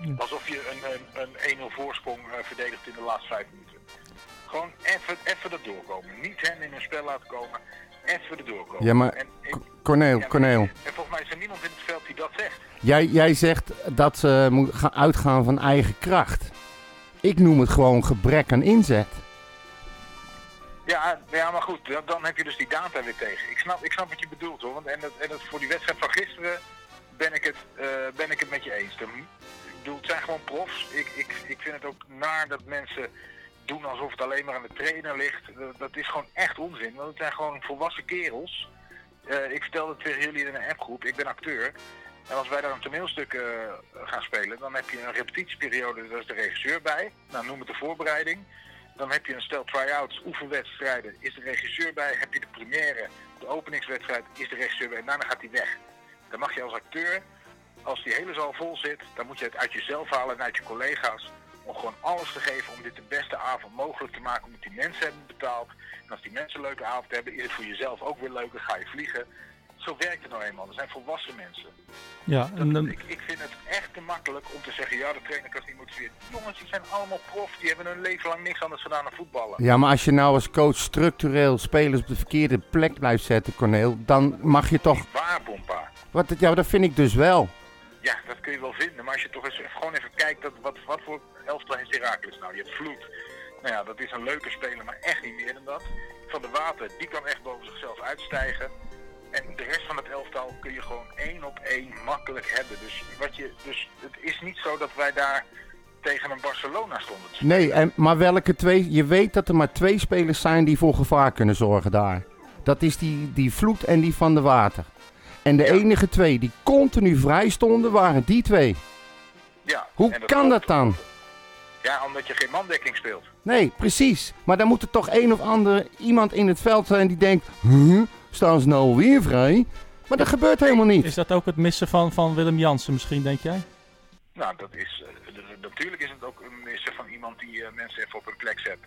[SPEAKER 1] Hm.
[SPEAKER 5] Alsof je een, een, een 1-0 voorsprong eh, verdedigt in de laatste vijf minuten. Gewoon even, er doorkomen. Niet hen in hun spel laten komen. Even doorkomen.
[SPEAKER 3] Ja, maar
[SPEAKER 5] En
[SPEAKER 3] Corneel,
[SPEAKER 5] ja, maar-
[SPEAKER 3] Corneel.
[SPEAKER 5] En volgens mij is er niemand in het veld die dat zegt.
[SPEAKER 3] Jij, jij zegt dat ze moet gaan uitgaan van eigen kracht. Ik noem het gewoon gebrek aan inzet.
[SPEAKER 5] Ja, ja maar goed, dan, dan heb je dus die data weer tegen. Ik snap, ik snap wat je bedoelt hoor. Want en, dat, en dat voor die wedstrijd van gisteren ben ik het, eh, ben ik het met je eens. Ik bedoel, het zijn gewoon profs. Ik, ik, ik vind het ook naar dat mensen doen alsof het alleen maar aan de trainer ligt. Dat, is gewoon echt onzin. Want het zijn gewoon volwassen kerels. Eh, ik vertelde tegen jullie in een appgroep. Ik ben acteur. En als wij daar een toneelstuk eh, gaan spelen, dan heb je een repetitieperiode, daar is de regisseur bij. Nou, noem het de voorbereiding. Dan heb je een stel try-outs, oefenwedstrijden, is de regisseur bij. Heb je de première, de openingswedstrijd, is de regisseur bij. En daarna gaat hij weg. Dan mag je als acteur, als die hele zaal vol zit, dan moet je het uit jezelf halen en uit je collega's. Om gewoon alles te geven om dit de beste avond mogelijk te maken. Omdat die mensen hebben betaald. En als die mensen een leuke avond hebben, is het voor jezelf ook weer leuk. Dan ga je vliegen. Zo werkt het nou eenmaal. Er zijn volwassen mensen.
[SPEAKER 1] Ja,
[SPEAKER 5] Dat-
[SPEAKER 1] en dan,
[SPEAKER 5] ik, ik vind het echt te makkelijk om te zeggen, ja, de trainer kan niet motiveren. Jongens, die zijn allemaal prof, die hebben hun leven lang niks anders gedaan dan voetballen.
[SPEAKER 3] Ja, maar als je nou als coach structureel spelers op de verkeerde plek blijft zetten, Corneel, dan mag je toch...
[SPEAKER 5] Waar, Pompa?
[SPEAKER 3] Wat, ja, dat vind ik dus wel.
[SPEAKER 5] Ja, dat kun je wel vinden, maar als je toch eens even- gewoon even kijkt, dat, wat, wat voor elftal heeft Herakles nou? Je hebt Vloed. Nou ja, dat is een leuke speler, maar echt niet meer dan dat. Van de Water, die kan echt boven zichzelf uitstijgen. En de rest van het elftal kun je gewoon één op één makkelijk hebben. Dus, wat je, dus het is niet zo dat wij daar tegen een Barcelona stonden.
[SPEAKER 3] Nee, en, maar welke twee... Je weet dat er maar twee spelers zijn die voor gevaar kunnen zorgen daar. Dat is die, die Vloed en die van de Water. En de
[SPEAKER 5] Ja.
[SPEAKER 3] enige twee die continu vrij stonden, waren die twee.
[SPEAKER 5] Ja,
[SPEAKER 3] Hoe kan dat dan?
[SPEAKER 5] Ja, omdat je geen mandekking speelt.
[SPEAKER 3] Nee, precies. Maar dan moet er toch een of ander iemand in het veld zijn die denkt... Huh, staan ze nou weer vrij? Maar dat gebeurt helemaal niet.
[SPEAKER 1] is dat ook het missen van, van Willem Jansen misschien, denk jij?
[SPEAKER 5] Nou, dat is, eh, natuurlijk is het ook een misser van iemand die eh, mensen even op hun plek zet.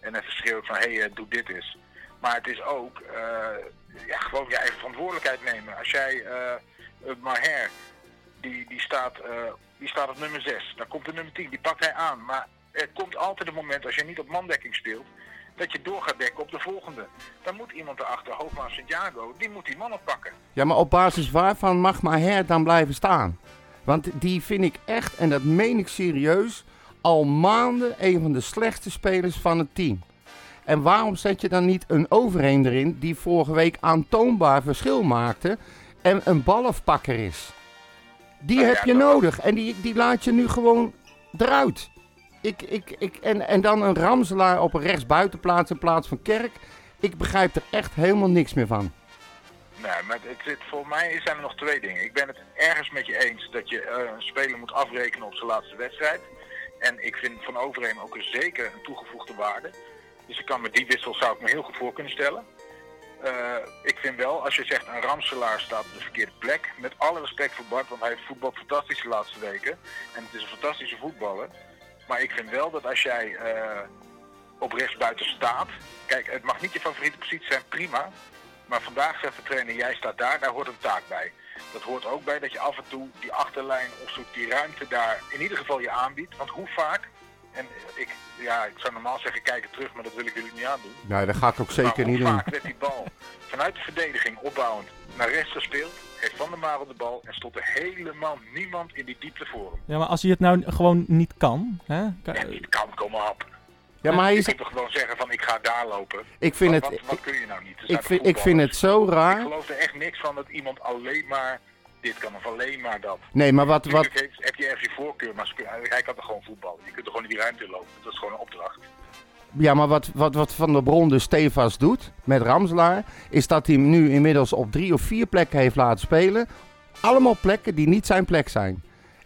[SPEAKER 5] En even schreeuwt van, hé, hey, eh, doe dit eens. Maar het is ook eh, ja, gewoon je eigen verantwoordelijkheid nemen. Als jij, eh Maher, die, die, staat, eh, die staat op nummer 6. Dan komt de nummer 10, die pakt hij aan. Maar er komt altijd een moment, als je niet op mandekking speelt, dat je door gaat dekken op de volgende. Dan moet iemand erachter, Hoogmaas Santiago, die moet die man oppakken.
[SPEAKER 3] Ja, maar op basis waarvan mag Maher dan blijven staan? Want die vind ik echt, en dat meen ik serieus, al maanden een van de slechtste spelers van het team. En waarom zet je dan niet een overheen erin die vorige week aantoonbaar verschil maakte en een balafpakker is? Die
[SPEAKER 5] ja,
[SPEAKER 3] heb je nodig en die, die laat je nu gewoon eruit. Ik, ik, ik, en, en dan een Ramselaar op een rechtsbuitenplaats in plaats van Kerk. Ik begrijp er echt helemaal niks meer van.
[SPEAKER 5] Nee, maar het voor mij zijn er nog twee dingen. Ik ben het ergens met je eens dat je eh, een speler moet afrekenen op zijn laatste wedstrijd. En ik vind Van Overheem ook een zeker een toegevoegde waarde. Dus ik kan met die wissel zou ik me heel goed voor kunnen stellen. Eh, ik vind wel, als je zegt een Ramselaar staat op de verkeerde plek. Met alle respect voor Bart, want hij heeft voetbal fantastisch de laatste weken. En het is een fantastische voetballer. Maar ik vind wel dat als jij eh, op rechtsbuiten staat. Kijk, het mag niet je favoriete positie zijn, prima. Maar vandaag zegt de trainer, jij staat daar, daar hoort een taak bij. Dat hoort ook bij dat je af en toe die achterlijn opzoekt, die ruimte daar in ieder geval je aanbiedt. Want hoe vaak, en ik, ja, ik zou normaal zeggen kijken terug, maar dat wil ik jullie niet aandoen.
[SPEAKER 3] Nou, dat ga ik ook zeker niet doen.
[SPEAKER 5] vaak werd die bal vanuit de verdediging opbouwend naar rechts gespeeld, heeft Van der Marel de bal en stond er helemaal niemand in die diepte voor hem.
[SPEAKER 1] Ja, maar als hij het nou gewoon niet kan, hè?
[SPEAKER 5] En niet kan, kom maar op.
[SPEAKER 3] Ja, maar hij
[SPEAKER 5] Je
[SPEAKER 3] is,
[SPEAKER 5] kunt toch gewoon zeggen van ik ga daar lopen.
[SPEAKER 3] ik vind
[SPEAKER 5] wat,
[SPEAKER 3] het,
[SPEAKER 5] wat, wat
[SPEAKER 3] ik,
[SPEAKER 5] kun je nou niet?
[SPEAKER 3] Ik vind, ik vind het zo
[SPEAKER 5] Ik
[SPEAKER 3] raar.
[SPEAKER 5] geloof er echt niks van dat iemand alleen maar dit kan of alleen maar dat.
[SPEAKER 3] Nee, maar wat, wat,
[SPEAKER 5] heeft, heb je ergens je voorkeur, maar hij kan er gewoon voetballen. Je kunt er gewoon in die ruimte lopen. Dat is gewoon een opdracht.
[SPEAKER 3] Ja, maar wat, wat, wat Van der Bron dus stevast doet met Ramselaar, is dat hij hem nu inmiddels op drie of vier plekken heeft laten spelen. Allemaal plekken die niet zijn plek zijn.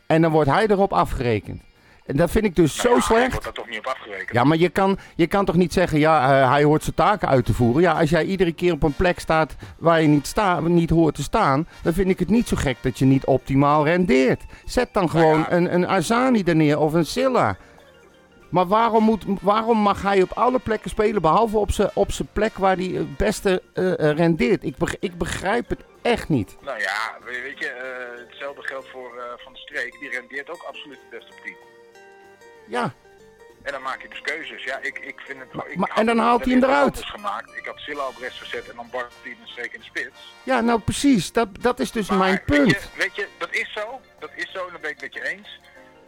[SPEAKER 3] En dan wordt hij erop afgerekend. En dat vind ik dus
[SPEAKER 5] Nou
[SPEAKER 3] zo
[SPEAKER 5] ja, Hij
[SPEAKER 3] slecht.
[SPEAKER 5] wordt daar toch niet op afgerekend.
[SPEAKER 3] Ja, maar je kan, je kan toch niet zeggen, ja, eh, hij hoort zijn taken uit te voeren. Ja, als jij iedere keer op een plek staat waar je niet, sta, niet hoort te staan, dan vind ik het niet zo gek dat je niet optimaal rendeert. Zet dan gewoon
[SPEAKER 5] ja.
[SPEAKER 3] een, een Azani er neer of een Silla. Maar waarom, moet, waarom mag hij op alle plekken spelen, behalve op zijn op zijn plek waar hij het beste eh, eh, rendeert? Ik, beg- ik begrijp het echt niet.
[SPEAKER 5] Nou ja, weet je, hetzelfde geldt voor Van de Streek. Die rendeert ook absoluut het beste op 10.
[SPEAKER 3] Ja,
[SPEAKER 5] En dan maak je dus keuzes. Ja, ik, ik vind het... Ik
[SPEAKER 3] maar- en dan haalt hij hem eruit.
[SPEAKER 5] gemaakt. Ik had Silla op rechts gezet en dan Bart en Streek in de spits.
[SPEAKER 3] ja nou precies. Dat, dat is dus
[SPEAKER 5] Maar
[SPEAKER 3] mijn punt.
[SPEAKER 5] Weet je, weet je, dat is zo. Dat is zo en dat ben ik met je eens.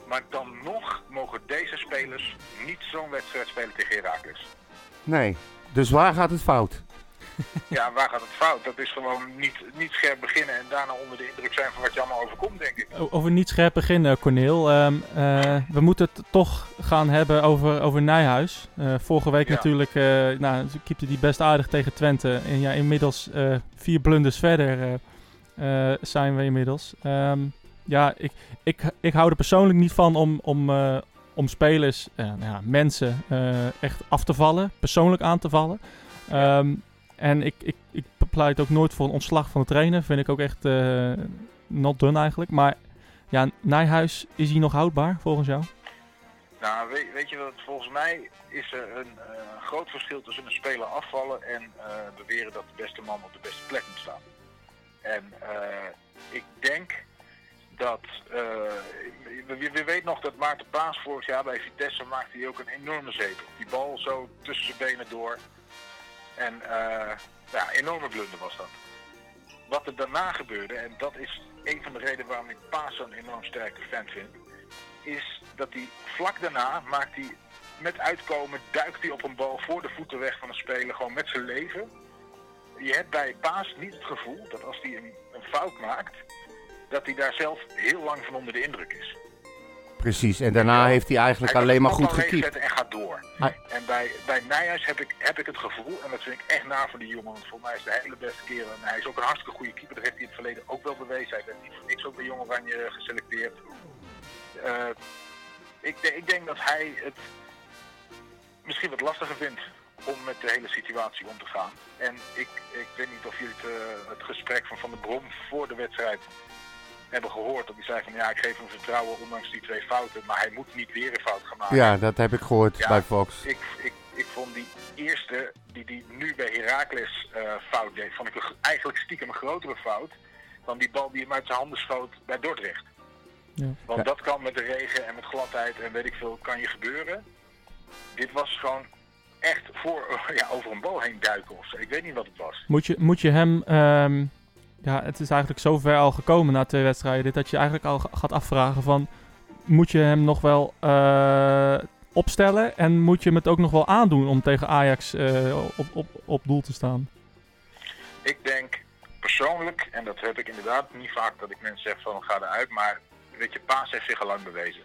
[SPEAKER 5] Maar dan nog mogen deze spelers niet zo'n wedstrijd spelen tegen Heracles.
[SPEAKER 3] Nee. Dus waar gaat het fout?
[SPEAKER 5] Ja, waar gaat het fout? Dat is gewoon niet, niet scherp beginnen en daarna onder de indruk zijn van wat je allemaal overkomt, denk ik.
[SPEAKER 1] Over niet scherp beginnen, Corneel. Ehm, eh, we moeten het toch gaan hebben over, over Nijhuis. Eh, vorige week
[SPEAKER 5] Ja.
[SPEAKER 1] natuurlijk, eh nou, keepte die best aardig tegen Twente. En ja, inmiddels vier blunders verder zijn we inmiddels. Ehm, ja, ik, ik, ik hou er persoonlijk niet van om, om, om spelers, nou ja, mensen echt af te vallen, persoonlijk aan te vallen. Ehm, en ik, ik, ik pleit ook nooit voor een ontslag van de trainer. Vind ik ook echt eh, not done eigenlijk. Maar ja, Nijhuis, is hij nog houdbaar volgens jou?
[SPEAKER 5] Nou, weet, weet je wat, volgens mij is er een eh, groot verschil tussen een speler afvallen en eh, beweren dat de beste man op de beste plek moet staan. En ik denk dat, we, we weten nog dat Maarten Paas vorig jaar bij Vitesse maakte hij ook een enorme zetel. Die bal zo tussen zijn benen door. En eh ja, enorme blunder was dat. Wat er daarna gebeurde, en dat is een van de redenen waarom ik Paas zo'n enorm sterke fan vind, is dat hij vlak daarna maakt hij met uitkomen, duikt hij op een bal voor de voeten weg van een speler, gewoon met zijn leven. Je hebt bij Paas niet het gevoel dat als hij een, een fout maakt, dat hij daar zelf heel lang van onder de indruk is.
[SPEAKER 3] Precies. En daarna heeft hij eigenlijk
[SPEAKER 5] Hij
[SPEAKER 3] alleen maar goed gekiept.
[SPEAKER 5] en gaat door.
[SPEAKER 3] Hij-
[SPEAKER 5] En bij, bij Nijhuis heb ik, heb ik het gevoel, en dat vind ik echt naar voor die jongen, want voor mij is de hele beste kerel. En hij is ook een hartstikke goede keeper, dat heeft hij in het verleden ook wel bewezen. Hij werd niet voor niks ook bij Jong Oranje geselecteerd. Eh, ik, ik denk dat hij het misschien wat lastiger vindt om met de hele situatie om te gaan. En ik, ik weet niet of jullie het, eh, het gesprek van Van der Brom voor de wedstrijd hebben gehoord. Dat hij zei van ja, ik geef hem vertrouwen ondanks die twee fouten, maar hij moet niet weer een fout gaan maken.
[SPEAKER 3] Ja, dat heb ik gehoord
[SPEAKER 5] Ja.
[SPEAKER 3] bij Fox.
[SPEAKER 5] Ik, ik, ik vond die eerste, die die nu bij Heracles eh, fout deed, vond ik een eigenlijk stiekem een grotere fout dan die bal die hem uit zijn handen schoot bij Dordrecht.
[SPEAKER 1] Ja.
[SPEAKER 5] Want
[SPEAKER 3] Ja.
[SPEAKER 5] dat kan met de regen en met gladheid en weet ik veel, kan je gebeuren. Dit was gewoon echt voor, ja, over een bal heen duiken of zo. Ik weet niet wat het was.
[SPEAKER 1] Moet je, moet je hem... ehm, ja, het is eigenlijk zo ver al gekomen na twee wedstrijden... dat je eigenlijk al ga- gaat afvragen van... moet je hem nog wel eh, opstellen... en moet je hem het ook nog wel aandoen om tegen Ajax eh, op, op, op doel te staan?
[SPEAKER 5] Ik denk persoonlijk, en dat heb ik inderdaad niet vaak dat ik mensen zeg van ga eruit, maar weet je, Paas heeft zich al lang bewezen.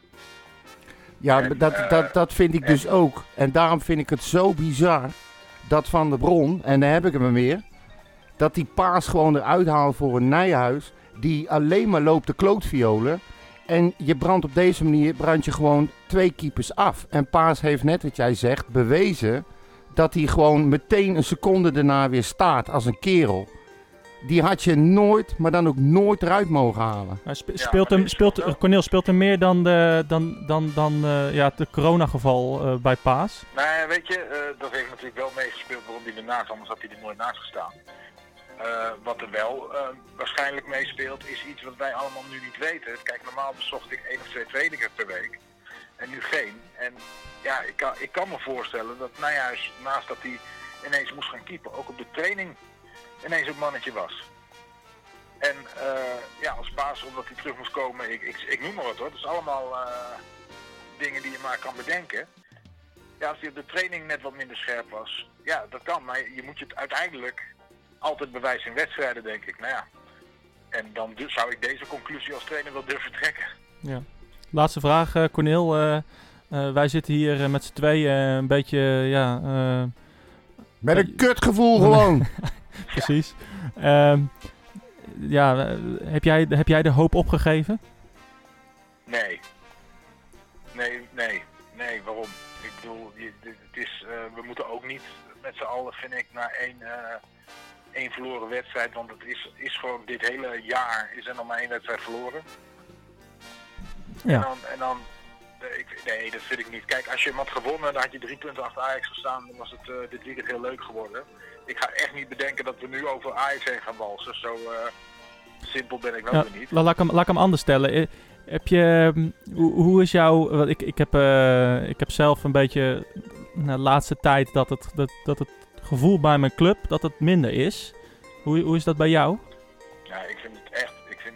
[SPEAKER 3] Ja,
[SPEAKER 5] En,
[SPEAKER 3] dat,
[SPEAKER 5] eh,
[SPEAKER 3] dat, dat vind ik dus ook. En daarom vind ik het zo bizar dat Van der Bron, en daar heb ik hem weer, dat die paas gewoon eruit haalt voor een Nijhuis, die alleen maar loopt de klootviolen. En je brandt op deze manier brand je gewoon twee keepers af. En Paas heeft net wat jij zegt bewezen dat hij gewoon meteen een seconde daarna weer staat als een kerel. Die had je nooit, maar dan ook nooit eruit mogen halen.
[SPEAKER 1] Spe- speelt hem, speelt, Cornel speelt hem meer dan, de, dan, dan, dan eh, ja, het coronageval eh, bij Paas.
[SPEAKER 5] Nou, weet je, eh, dat heeft natuurlijk wel meegespeeld waarom hij ernaast, anders had hij er nooit naast gestaan. Eh, wat er wel eh, waarschijnlijk meespeelt, is iets wat wij allemaal nu niet weten. Kijk, normaal bezocht ik één of twee trainingen per week. En nu geen. En ja, ik kan, ik kan me voorstellen dat Nijhuis, naast dat hij ineens moest gaan keepen, ook op de training ineens een mannetje was. En eh, ja, als paas, omdat hij terug moest komen, ik, ik, ik noem maar wat hoor. Het is allemaal dingen die je maar kan bedenken. Ja, als hij op de training net wat minder scherp was. Ja, dat kan, maar je moet je het uiteindelijk altijd bewijzen in wedstrijden, denk ik. Nou ja. En dan dus zou ik deze conclusie als trainer wel durven trekken.
[SPEAKER 1] Ja. Laatste vraag, eh Cornel. Eh, eh, wij zitten hier met z'n tweeën een beetje, ja, eh,
[SPEAKER 3] Met een kutgevoel gewoon.
[SPEAKER 1] precies. Ehm, ja, eh, heb, jij, heb jij de hoop opgegeven?
[SPEAKER 5] Nee. Nee, nee, nee, waarom? Ik bedoel, het is, eh, we moeten ook niet met z'n allen, vind ik, naar één, eh, één verloren wedstrijd. Want het is, is gewoon dit hele jaar is er nog maar één wedstrijd verloren. En
[SPEAKER 1] Ja.
[SPEAKER 5] dan, en dan ik, nee, dat vind ik niet. Kijk, als je hem had gewonnen, dan had je drie punten achter Ajax gestaan. Dan was het eh, dit weekend heel leuk geworden. Ik ga echt niet bedenken dat we nu over Ajax heen gaan walsen. Zo eh, simpel ben ik wel weer niet.
[SPEAKER 1] la- laat, ik hem, laat ik hem anders stellen. Eh, heb je, hm, hoe, hoe is jouw... Ik, ik, heb, ik heb zelf een beetje de laatste tijd dat het, dat, dat het gevoel bij mijn club dat het minder is. Hoe, hoe is dat bij jou?
[SPEAKER 5] Ja, ik vind het echt. Ik vind,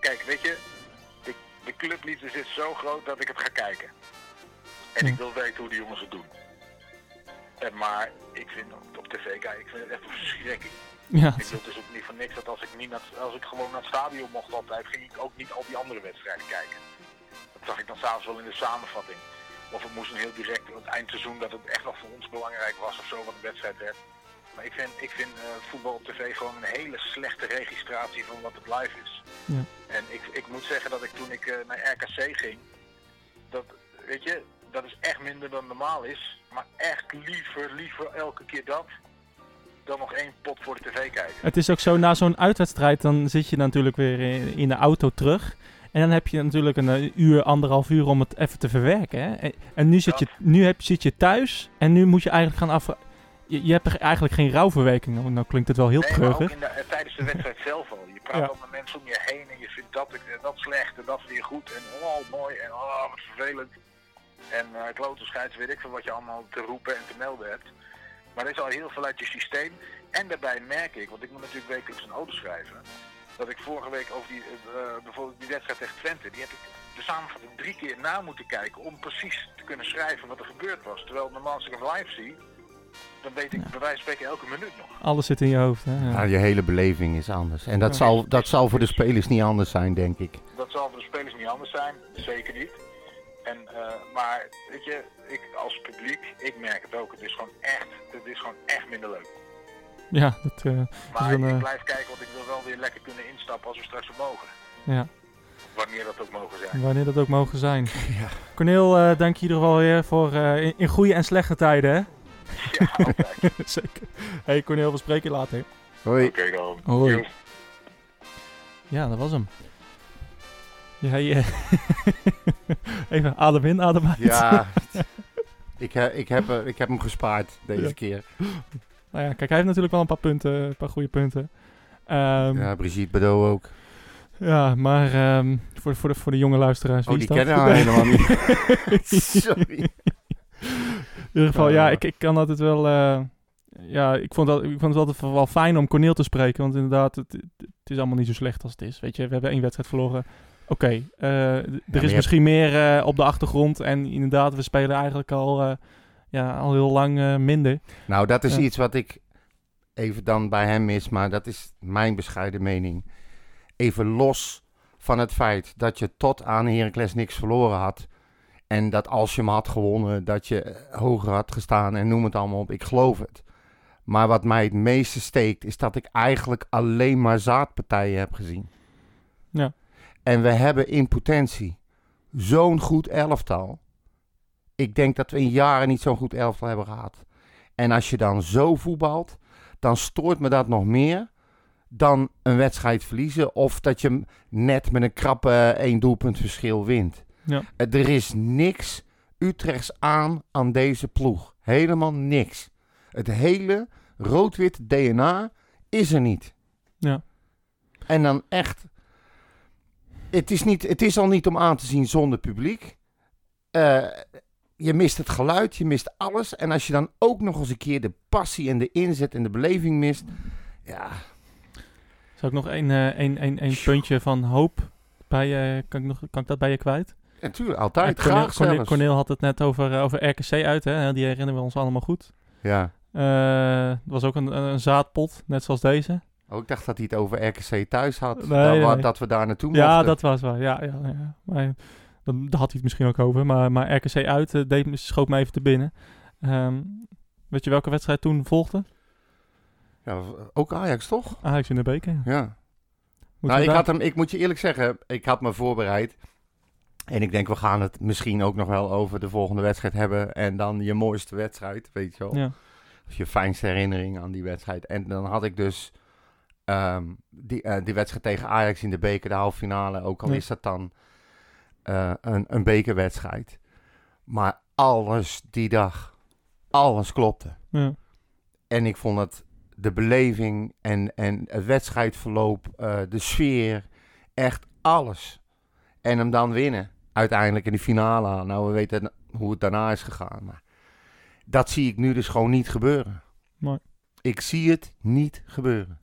[SPEAKER 5] kijk, weet je, de, de clubliefde is zo groot dat ik het ga kijken. En ik wil weten hoe die jongens het doen. En maar ik vind op, op tv kijken, ik vind het echt een verschrikking.
[SPEAKER 1] Ja,
[SPEAKER 5] Ik het is ook niet voor niks dat als ik, niet naar, als ik gewoon naar het stadion mocht altijd, ging ik ook niet al die andere wedstrijden kijken. Dat zag ik dan s'avonds wel in de samenvatting. Of het moest een heel direct het eindseizoen dat het echt nog voor ons belangrijk was of zo wat een wedstrijd werd. Maar ik vind, ik vind eh, voetbal op tv gewoon een hele slechte registratie van wat het live is.
[SPEAKER 1] Ja.
[SPEAKER 5] En ik, ik moet zeggen dat ik toen ik eh, naar RKC ging, dat, weet je, dat is echt minder dan normaal is. Maar echt liever, liever elke keer dat, dan nog één pot voor de tv kijken.
[SPEAKER 1] Het is ook zo, na zo'n uitwedstrijd, dan zit je natuurlijk weer in, in de auto terug. En dan heb je natuurlijk een eh, uur, anderhalf uur om het even te verwerken. Hè? En, en nu, zit je, nu heb, zit je thuis en nu moet je eigenlijk gaan af... Je, je hebt er eigenlijk geen rouwverwerking. Nou, klinkt het wel heel
[SPEAKER 5] Nee,
[SPEAKER 1] treurig.
[SPEAKER 5] in de, eh, tijdens de wedstrijd zelf al. Je praat
[SPEAKER 1] Ja.
[SPEAKER 5] al met mensen om je heen en je vindt dat, eh, dat slecht en dat weer goed. En oh, mooi en oh, wat vervelend. En uh, klote scheids, weet ik veel wat je allemaal te roepen en te melden hebt. Maar er is al heel veel uit je systeem. En daarbij merk ik, want ik moet natuurlijk wekelijks een auto schrijven. Dat ik vorige week over die, eh, bijvoorbeeld die wedstrijd tegen Twente, die heb ik de samenvatting drie keer na moeten kijken om precies te kunnen schrijven wat er gebeurd was. Terwijl normaal als ik hem live zie, dan weet ik bij wijze van spreken elke minuut nog.
[SPEAKER 1] Alles zit in je hoofd. Hè? Ja.
[SPEAKER 3] Ja, je hele beleving is anders. En dat,
[SPEAKER 1] Ja.
[SPEAKER 3] zal, dat zal voor de spelers niet anders zijn, denk ik.
[SPEAKER 5] Dat zal voor de spelers niet anders zijn, zeker niet. En, eh, maar weet je, ik als publiek, ik merk het ook. Het is gewoon echt, het is gewoon echt minder leuk.
[SPEAKER 1] Ja, dat, eh,
[SPEAKER 5] Maar
[SPEAKER 1] een,
[SPEAKER 5] ik
[SPEAKER 1] eh,
[SPEAKER 5] blijf kijken, want ik wil wel weer lekker kunnen instappen als we straks mogen.
[SPEAKER 1] ja,
[SPEAKER 5] Wanneer dat ook mogen zijn.
[SPEAKER 1] wanneer dat ook mogen zijn. Corneel, eh, dank je in ieder geval weer voor eh, in, in goede en slechte tijden. Hè?
[SPEAKER 5] Ja, altijd.
[SPEAKER 1] Zeker. Hey Corneel, we spreken je later.
[SPEAKER 3] Hoi.
[SPEAKER 5] Oké dan.
[SPEAKER 1] Hoi. Ja, dat was hem. Ja, je... Even adem in, adem uit.
[SPEAKER 3] Ja, ik, ik, heb, ik heb hem gespaard deze
[SPEAKER 1] Ja.
[SPEAKER 3] keer.
[SPEAKER 1] Nou ja, kijk, hij heeft natuurlijk wel een paar punten, een paar goede punten. Ehm, ja.
[SPEAKER 3] Ja, Brigitte Bardot ook.
[SPEAKER 1] maar ehm, voor, voor, de, voor de jonge luisteraars,
[SPEAKER 3] Oh, die
[SPEAKER 1] dat?
[SPEAKER 3] kennen we helemaal niet. Sorry.
[SPEAKER 1] In ieder geval, ja,
[SPEAKER 3] Ja.
[SPEAKER 1] ik, ik kan altijd wel... eh, ja, ik vond, dat, ik vond het altijd wel fijn om Corneel te spreken. Want inderdaad, het, het, is allemaal niet zo slecht als het is. Weet je, we hebben één wedstrijd verloren. Oké, eh, er is
[SPEAKER 3] hebt-
[SPEAKER 1] misschien meer eh, op de achtergrond. En inderdaad, we spelen eigenlijk al, eh, ja, al heel lang eh, minder.
[SPEAKER 3] Nou, dat is iets wat ik even dan bij hem mis, maar dat is mijn bescheiden mening. Even los van het feit dat je tot aan Heracles niks verloren had. En dat als je hem had gewonnen, dat je eh, hoger had gestaan en noem het allemaal op. Ik geloof het. Maar wat mij het meeste steekt, is dat ik eigenlijk alleen maar zaadpartijen heb gezien.
[SPEAKER 1] Ja.
[SPEAKER 3] En we hebben in potentie zo'n goed elftal. Ik denk dat we in jaren niet zo'n goed elftal hebben gehad. En als je dan zo voetbalt, dan stoort me dat nog meer dan een wedstrijd verliezen. Of dat je net met een krappe één doelpunt verschil wint.
[SPEAKER 1] Ja.
[SPEAKER 3] Eh, Er is niks Utrechts aan aan deze ploeg. Helemaal niks. Het hele rood-wit DNA is er niet.
[SPEAKER 1] Ja.
[SPEAKER 3] En dan echt. Het is, niet, het is al niet om aan te zien zonder publiek. Eh, je mist het geluid, je mist alles. En als je dan ook nog eens een keer de passie en de inzet en de beleving mist. Ja,
[SPEAKER 1] Zou ik nog één eh, één- één- één puntje van hoop bij je, kan ik, nog, kan ik dat bij je kwijt?
[SPEAKER 3] natuurlijk, altijd.
[SPEAKER 1] Ja, Cornel,
[SPEAKER 3] graag
[SPEAKER 1] Cornel, had het net over, eh, over RKC uit, hè? die herinneren we ons allemaal goed.
[SPEAKER 3] Ja.
[SPEAKER 1] Eh, Het was ook een, een zaadpot, net zoals deze.
[SPEAKER 3] Oh, ik dacht dat hij het over RKC thuis had.
[SPEAKER 1] Nee,
[SPEAKER 3] dat,
[SPEAKER 1] nee.
[SPEAKER 3] dat we daar naartoe
[SPEAKER 1] Ja,
[SPEAKER 3] mochten.
[SPEAKER 1] dat was waar. Ja, ja, ja. Maar, daar had hij het misschien ook over. Maar, maar RKC uit eh, deed, schoot me even te binnen. Ehm, weet je welke wedstrijd toen volgde?
[SPEAKER 3] Ja, ook Ajax, toch?
[SPEAKER 1] Ajax in de beker.
[SPEAKER 3] Ja. Nou, ik,
[SPEAKER 1] daar-
[SPEAKER 3] had hem, ik moet je eerlijk zeggen, ik had me voorbereid. En ik denk, we gaan het misschien ook nog wel over de volgende wedstrijd hebben. En dan je mooiste wedstrijd, weet je wel.
[SPEAKER 1] Ja,
[SPEAKER 3] Of je fijnste herinnering aan die wedstrijd. En dan had ik dus ehm, die, eh, die wedstrijd tegen Ajax in de beker, de halve finale. Ook al is dat dan eh, een, een bekerwedstrijd. Maar alles die dag, alles klopte.
[SPEAKER 1] ja,
[SPEAKER 3] En ik vond het de beleving en, en het wedstrijdverloop, eh, de sfeer, echt alles. En hem dan winnen, uiteindelijk in de finale. Nou, we weten hoe het daarna is gegaan. Maar dat zie ik nu dus gewoon niet gebeuren.
[SPEAKER 1] Nee.
[SPEAKER 3] Ik zie het niet gebeuren.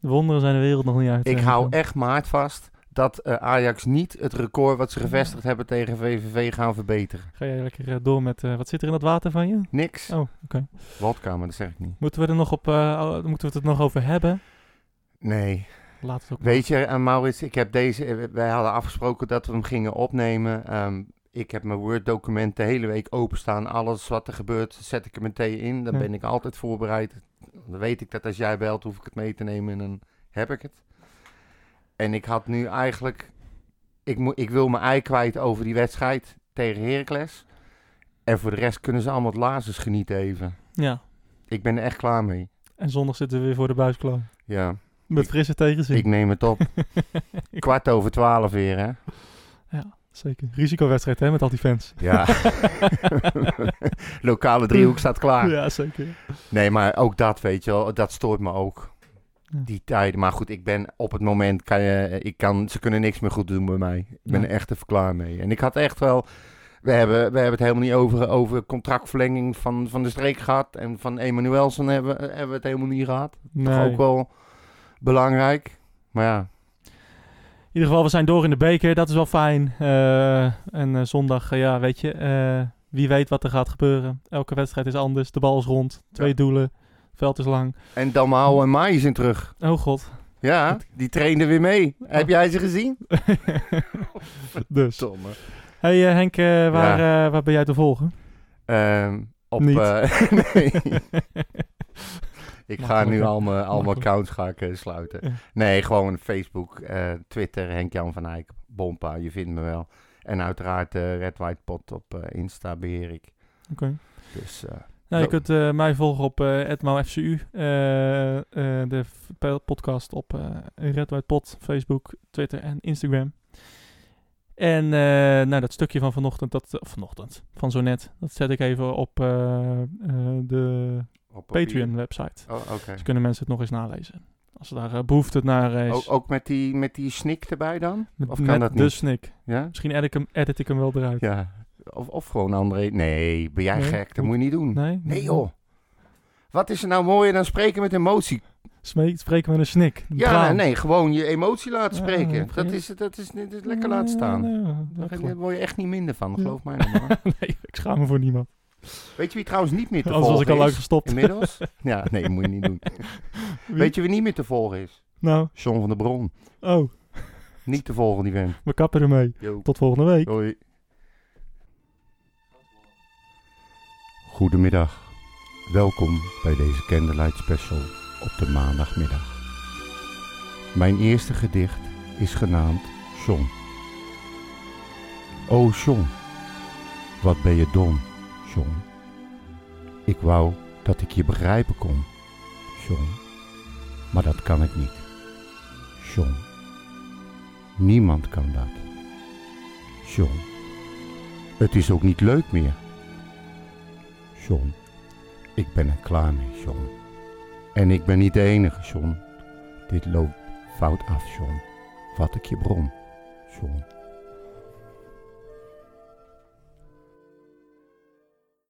[SPEAKER 1] de wonderen zijn de wereld nog niet uit.
[SPEAKER 3] Ik hou echt maart vast dat eh, Ajax niet het record wat ze gevestigd hebben tegen VVV gaan verbeteren.
[SPEAKER 1] Ga jij lekker eh, door met... eh, wat zit er in dat water van je?
[SPEAKER 3] Niks.
[SPEAKER 1] Oh, oké.
[SPEAKER 3] Wodka, maar dat zeg ik niet.
[SPEAKER 1] Moeten we er nog op... moeten we het er nog over hebben?
[SPEAKER 3] Nee.
[SPEAKER 1] Laat het ook
[SPEAKER 3] Weet je, en Maurits, ik heb deze, wij hadden afgesproken dat we hem gingen opnemen. Ehm, ik heb mijn Word-document de hele week openstaan. Alles wat er gebeurt, zet ik er meteen in. Dan
[SPEAKER 1] Ja.
[SPEAKER 3] ben ik altijd voorbereid. Dan weet ik dat als jij belt, hoef ik het mee te nemen en dan heb ik het. En ik had nu eigenlijk, ik, ik wil mijn ei kwijt over die wedstrijd tegen Heracles. En voor de rest kunnen ze allemaal het lazers genieten even.
[SPEAKER 1] Ja.
[SPEAKER 3] Ik ben er echt klaar mee.
[SPEAKER 1] En zondag zitten we weer voor de buiskloon.
[SPEAKER 3] Ja,
[SPEAKER 1] Met frisse tegenzin.
[SPEAKER 3] ik neem het op. Kwart over twaalf weer, hè?
[SPEAKER 1] Zeker. Risicowedstrijd, hè, met al die fans.
[SPEAKER 3] Ja. Lokale driehoek staat klaar.
[SPEAKER 1] Ja, zeker.
[SPEAKER 3] Nee, maar ook dat, weet je wel, dat stoort me ook. Die tijden. Maar goed, ik ben op het moment, kan je, ik kan, ze kunnen niks meer goed doen bij mij. Ik ben er echt even klaar mee. En ik had echt wel, we hebben, we hebben het helemaal niet over, over contractverlenging van, van de streek gehad. En van Emanuelson hebben, hebben we het helemaal niet gehad. Toch ook wel belangrijk. Maar ja,
[SPEAKER 1] In ieder geval, we zijn door in de beker. Dat is wel fijn. Eh, en eh, zondag, eh, ja, weet je, wie weet wat er gaat gebeuren. Elke wedstrijd is anders. De bal is rond. Twee
[SPEAKER 3] Ja.
[SPEAKER 1] doelen. Veld is lang.
[SPEAKER 3] en Dalmau en Mai zijn terug.
[SPEAKER 1] Oh god.
[SPEAKER 3] Ja, die trainden weer mee. Heb jij ze gezien?
[SPEAKER 1] dus.
[SPEAKER 3] Tomme.
[SPEAKER 1] Hey eh, Henk, eh, waar, eh, waar ben jij te volgen?
[SPEAKER 3] Ehm, op,
[SPEAKER 1] Niet.
[SPEAKER 3] nee. Ik ga nu al mijn, al mijn accounts ga ik, sluiten.
[SPEAKER 1] Ja.
[SPEAKER 3] Nee, gewoon Facebook, Twitter, Henk-Jan van Eyck, Bompa, je vindt me wel. En uiteraard Red White Pot op Insta beheer ik.
[SPEAKER 1] Oké.
[SPEAKER 3] Dus eh,
[SPEAKER 1] Nou, je kunt eh, mij volgen op uh, FCU. eh, eh, de podcast op Red White Pot, Facebook, Twitter en Instagram. En nou, dat stukje van vanochtend, dat, vanochtend, van zo net, dat zet ik even op de
[SPEAKER 3] op.
[SPEAKER 1] Patreon-website.
[SPEAKER 3] Oh.
[SPEAKER 1] Dus kunnen mensen het nog eens nalezen. Als er daar eh, behoefte naar is.
[SPEAKER 3] Ook, ook met die, met die snik erbij dan?
[SPEAKER 1] met,
[SPEAKER 3] of kan
[SPEAKER 1] met
[SPEAKER 3] dat
[SPEAKER 1] de
[SPEAKER 3] niet?
[SPEAKER 1] snik.
[SPEAKER 3] Ja?
[SPEAKER 1] Misschien edit ik, hem, edit ik hem wel eruit.
[SPEAKER 3] Ja. Of, of gewoon André. Nee, ben jij
[SPEAKER 1] Nee?
[SPEAKER 3] gek? Dat moet je niet doen.
[SPEAKER 1] Nee?
[SPEAKER 3] Nee joh. Wat is er nou mooier dan spreken met emotie?
[SPEAKER 1] Spreken met een snik. Een
[SPEAKER 3] Ja, nee, gewoon je emotie laten spreken. dat, is, dat, is, dat is lekker laten staan.
[SPEAKER 1] Ja, ja,
[SPEAKER 3] Daar
[SPEAKER 1] dat
[SPEAKER 3] daar
[SPEAKER 1] klopt.
[SPEAKER 3] word je echt niet minder van, geloof mij nou maar.
[SPEAKER 1] nee, ik schaam me voor niemand.
[SPEAKER 3] Weet je wie trouwens niet meer te
[SPEAKER 1] was
[SPEAKER 3] volgen
[SPEAKER 1] ik al lang
[SPEAKER 3] is?
[SPEAKER 1] gestopt.
[SPEAKER 3] Inmiddels? Ja, nee, moet je niet doen.
[SPEAKER 1] Wie?
[SPEAKER 3] Weet je wie niet meer te volgen is?
[SPEAKER 1] Nou,
[SPEAKER 3] John van der Bron.
[SPEAKER 1] oh,
[SPEAKER 3] Niet te volgen, die vent.
[SPEAKER 1] we kappen ermee.
[SPEAKER 3] Yo.
[SPEAKER 1] Tot volgende week.
[SPEAKER 3] Hoi. Goedemiddag. Welkom bij deze Candlelight Special op de maandagmiddag. Mijn eerste gedicht is genaamd John. O John, wat ben je dom, John. Ik wou dat ik je begrijpen kon, John, maar dat kan ik niet. John, niemand kan dat. John, het is ook niet leuk meer. John, ik ben er klaar mee, John. En ik ben niet de enige, John. Dit loopt fout af, John. Wat ik je bron, John.